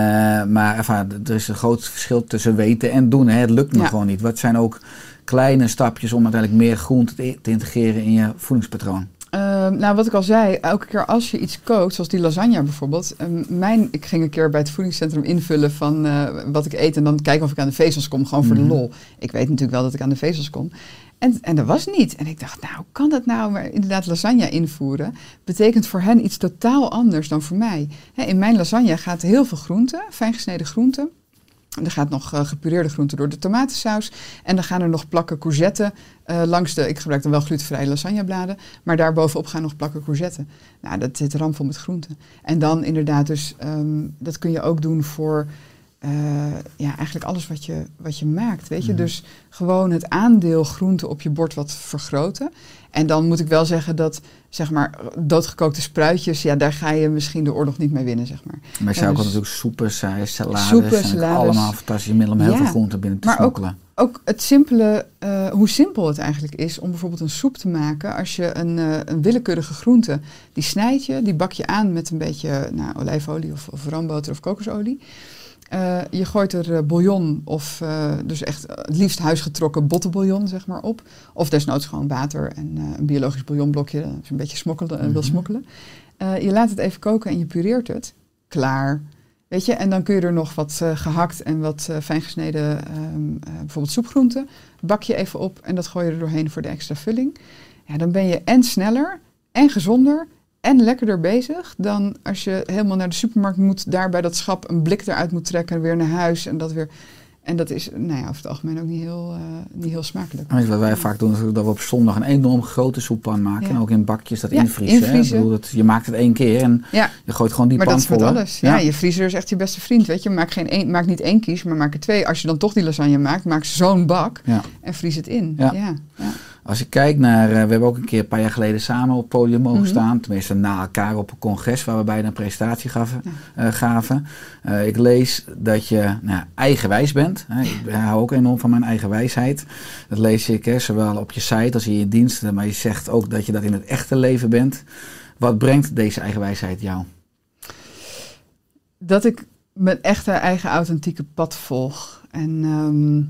maar enfin, er is een groot verschil tussen weten en doen. Hè. Het lukt me Ja. gewoon niet. Wat zijn ook kleine stapjes om uiteindelijk meer groente te, te integreren in je voedingspatroon? Ehm, nou, wat ik al zei, elke keer als je iets kookt, zoals die lasagne bijvoorbeeld. ehm, mijn, ik ging een keer bij het voedingscentrum invullen van eh, wat ik eet en dan kijken of ik aan de vezels kom, gewoon voor Mhm. de lol. Ik weet natuurlijk wel dat ik aan de vezels kom. En, en dat was niet. En ik dacht, nou, kan dat nou? Maar inderdaad, lasagne invoeren betekent voor hen iets totaal anders dan voor mij. Hè, in mijn lasagne gaat heel veel groente, fijn gesneden groenten. Er gaat nog eh, gepureerde groente door de tomatensaus. En dan gaan er nog plakken courgette eh, langs de... Ik gebruik dan wel glutenvrije lasagnebladen. Maar daarbovenop gaan nog plakken courgette. Nou, dat zit ramvol met groenten. En dan inderdaad dus... ehm, dat kun je ook doen voor... eh, ja, eigenlijk alles wat je, wat je maakt, weet je. Dus gewoon het aandeel groente op je bord wat vergroten. En dan moet ik wel zeggen dat, zeg maar, doodgekookte spruitjes... Ja, daar ga je misschien de oorlog niet mee winnen, zeg maar. Maar je Ja, zou ook dus- natuurlijk soepen, saus, salades. Soepen, zijn ook salades. allemaal fantastische middelen om heel Ja. veel groenten binnen te Maar ook- smokkelen. ook het simpele, eh, hoe simpel het eigenlijk is om bijvoorbeeld een soep te maken. Als je een, eh, een willekeurige groente, die snijd je, die bak je aan met een beetje nou, olijfolie of, of roomboter of kokosolie. Eh, je gooit er eh, bouillon of eh, dus echt het liefst huisgetrokken bottenbouillon zeg maar op. Of desnoods gewoon water en een biologisch bouillonblokje als je een beetje smokkelen, wil Mhm. smokkelen. Je laat het even koken en je pureert het. Klaar. Weet je, en dan kun je er nog wat eh, gehakt en wat fijn gesneden, ehm, eh, bijvoorbeeld soepgroenten, bak je even op en dat gooi je er doorheen voor de extra vulling. Ja, dan ben je en sneller en gezonder en lekkerder bezig dan als je helemaal naar de supermarkt moet, daar bij dat schap een blik eruit moet trekken, weer naar huis en dat weer. En dat is, nou ja, over het algemeen ook niet heel, eh, niet heel smakelijk. Wat wij vaak doen, is dat we op zondag een enorm grote soeppan maken. Ja. En ook in bakjes dat Ja, invriezen. bedoel, dat, je maakt het één keer en Ja, je gooit gewoon die maar pan dat is met vol. hè. alles. Ja. je vriezer is echt je beste vriend, weet je. Maak, geen één, maak niet één kies, maar maak er twee. Als je dan toch die lasagne maakt, maak zo'n bak en vries het in. Ja. Als je kijkt naar, eh, we hebben ook een keer een paar jaar geleden samen op het podium mogen Mhm. staan. Tenminste na elkaar op een congres waar we beide een presentatie gaven. eh, gaven. Eh, ik lees dat je nou, eigenwijs bent. Hè. Ik hou ook enorm van mijn eigen wijsheid. Dat lees ik hè, zowel op je site als in je diensten. Maar je zegt ook dat je dat in het echte leven bent. Wat brengt deze eigenwijsheid jou? Dat ik mijn echte eigen authentieke pad volg. En ehm,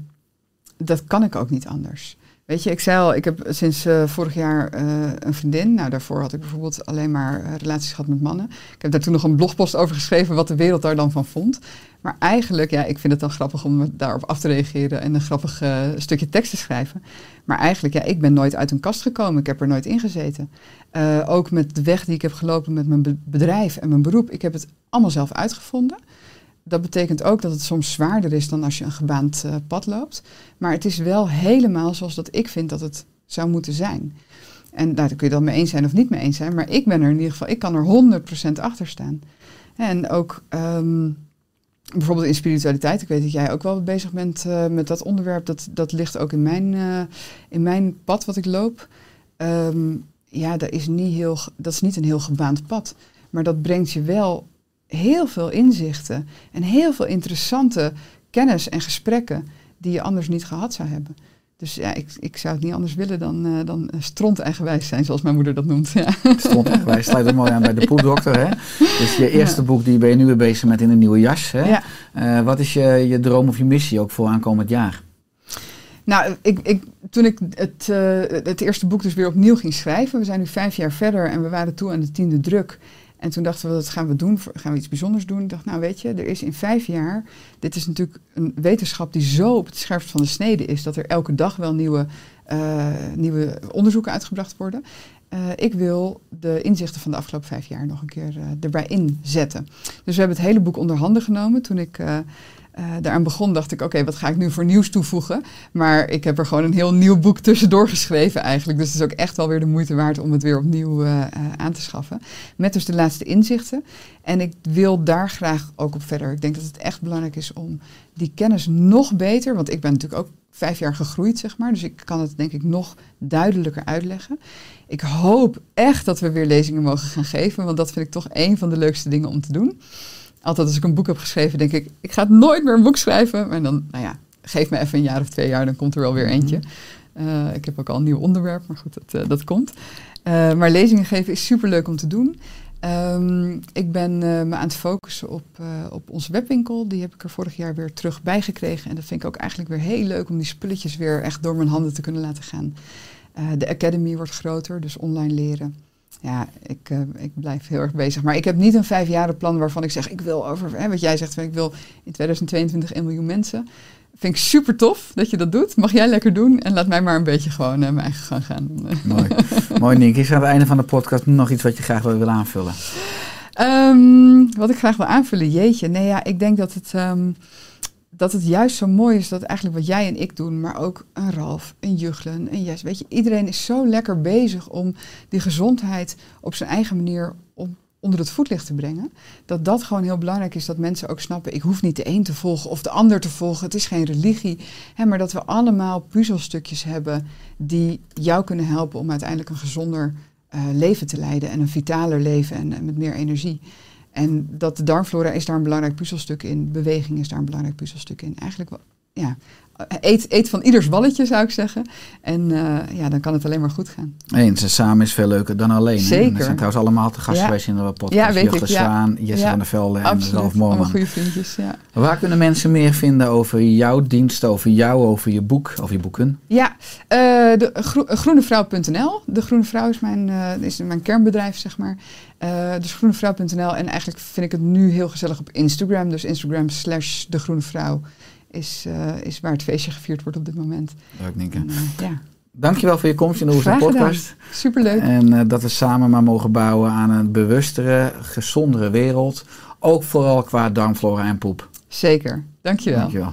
dat kan ik ook niet anders. Weet je, ik zei al, ik heb sinds eh, vorig jaar eh, een vriendin. Nou, daarvoor had ik bijvoorbeeld alleen maar eh, relaties gehad met mannen. Ik heb daar toen nog een blogpost over geschreven wat de wereld daar dan van vond. Maar eigenlijk, ja, ik vind het dan grappig om daarop af te reageren en een grappig stukje tekst te schrijven. Maar eigenlijk, ja, ik ben nooit uit een kast gekomen. Ik heb er nooit in gezeten. Ook met de weg die ik heb gelopen met mijn be- bedrijf en mijn beroep. Ik heb het allemaal zelf uitgevonden. Dat betekent ook dat het soms zwaarder is dan als je een gebaand eh, pad loopt. Maar het is wel helemaal zoals dat ik vind dat het zou moeten zijn. En daar kun je dan mee eens zijn of niet mee eens zijn. Maar ik ben er in ieder geval, ik kan er 100% achter staan. En ook ehm, bijvoorbeeld in spiritualiteit. Ik weet dat jij ook wel bezig bent eh, met dat onderwerp. Dat, dat ligt ook in mijn, eh, in mijn pad wat ik loop. ehm, ja, dat is, niet heel, dat is niet een heel gebaand pad. Maar dat brengt je wel heel veel inzichten en heel veel interessante kennis en gesprekken die je anders niet gehad zou hebben. Dus ja, ik, ik zou het niet anders willen dan, eh dan eh, stront-eigenwijs zijn, zoals mijn moeder dat noemt. Ja. Stond echt, wij sluiten mooi aan bij de poepdokter. Hè? Dus je eerste boek, die ben je nu weer bezig met in een nieuwe jas. Hè? Ja. Eh, wat is je, je droom of je missie ook voor aankomend jaar? Nou, ik, ik, toen ik het, het eerste boek dus weer opnieuw ging schrijven, we zijn nu vijf jaar verder en we waren toe aan de tiende druk. En toen dachten we, dat gaan we doen, gaan we iets bijzonders doen. Ik dacht, nou weet je, er is in vijf jaar, dit is natuurlijk een wetenschap die zo op het scherpst van de snede is, dat er elke dag wel nieuwe, eh, nieuwe onderzoeken uitgebracht worden. Eh, ik wil de inzichten van de afgelopen vijf jaar nog een keer eh, erbij inzetten. Dus we hebben het hele boek onder handen genomen. Toen ik eh, eh, daaraan begon, dacht ik, oké, wat ga ik nu voor nieuws toevoegen? Maar ik heb er gewoon een heel nieuw boek tussendoor geschreven eigenlijk. Dus het is ook echt wel weer de moeite waard om het weer opnieuw eh, eh, aan te schaffen. Met dus de laatste inzichten. En ik wil daar graag ook op verder. Ik denk dat het echt belangrijk is om die kennis nog beter, want ik ben natuurlijk ook vijf jaar gegroeid, zeg maar. Dus ik kan het denk ik nog duidelijker uitleggen. Ik hoop echt dat we weer lezingen mogen gaan geven, want dat vind ik toch een van de leukste dingen om te doen. Altijd als ik een boek heb geschreven, denk ik, ik ga nooit meer een boek schrijven. Maar dan, nou ja, geef me even een jaar of twee jaar, dan komt er wel weer eentje. Eh, ik heb ook al een nieuw onderwerp, maar goed, dat, eh, dat komt. Eh, maar lezingen geven is superleuk om te doen. Ehm, ik ben me aan het focussen op, op onze webwinkel. Die heb ik er vorig jaar weer terug bij gekregen. En dat vind ik ook eigenlijk weer heel leuk om die spulletjes weer echt door mijn handen te kunnen laten gaan. De Academy wordt groter, dus online leren. Ja, ik, eh, ik blijf heel erg bezig. Maar ik heb niet een vijfjarenplan waarvan ik zeg, ik wil over, hè, wat jij zegt, ik wil in 2022 1 miljoen mensen. Vind ik super tof dat je dat doet. Mag jij lekker doen en laat mij maar een beetje gewoon eh, mijn eigen gang gaan. Mooi. Mooi, Nick. Is er aan het einde van de podcast nog iets wat je graag wil aanvullen? Ehm, wat ik graag wil aanvullen, jeetje. Nee, ja, ik denk dat het, ehm, dat het juist zo mooi is dat eigenlijk wat jij en ik doen, maar ook een Ralf, een Juchlen, een Jes. Weet je, iedereen is zo lekker bezig om die gezondheid op zijn eigen manier onder het voetlicht te brengen. Dat dat gewoon heel belangrijk is, dat mensen ook snappen, ik hoef niet de een te volgen of de ander te volgen. Het is geen religie. Hè, maar dat we allemaal puzzelstukjes hebben die jou kunnen helpen om uiteindelijk een gezonder eh, leven te leiden en een vitaler leven en, en met meer energie. En dat de darmflora is daar een belangrijk puzzelstuk in. Beweging is daar een belangrijk puzzelstuk in. Eigenlijk wel, ja. Eet, eet van ieders balletje, zou ik zeggen. En eh, ja, dan kan het alleen maar goed gaan. Eens, en samen is veel leuker dan alleen. Zeker. We zijn trouwens allemaal te gast Ja. geweest in de podcast. Ja, weet Jochem ik, ja. Zwaan, Jesse Ja, van der Velde en. Ralf Moorman. goede vriendjes, ja. Waar kunnen mensen meer vinden over jouw dienst, over jou, over je boek, over je boeken? Ja, eh, de gro- groenevrouw.nl. De Groene Vrouw is mijn, eh, is mijn kernbedrijf, zeg maar. Eh, dus groenevrouw.nl. En eigenlijk vind ik het nu heel gezellig op Instagram. Dus Instagram slash de Groene Vrouw is, eh, is waar het feestje gevierd wordt op dit moment. Leuk, Nienke. En, eh, ja, Dankjewel voor je komst in de gedaan. podcast. Superleuk. En eh, dat we samen maar mogen bouwen aan een bewustere, gezondere wereld. Ook vooral qua darmflora en poep. Zeker. Dankjewel. Dankjewel.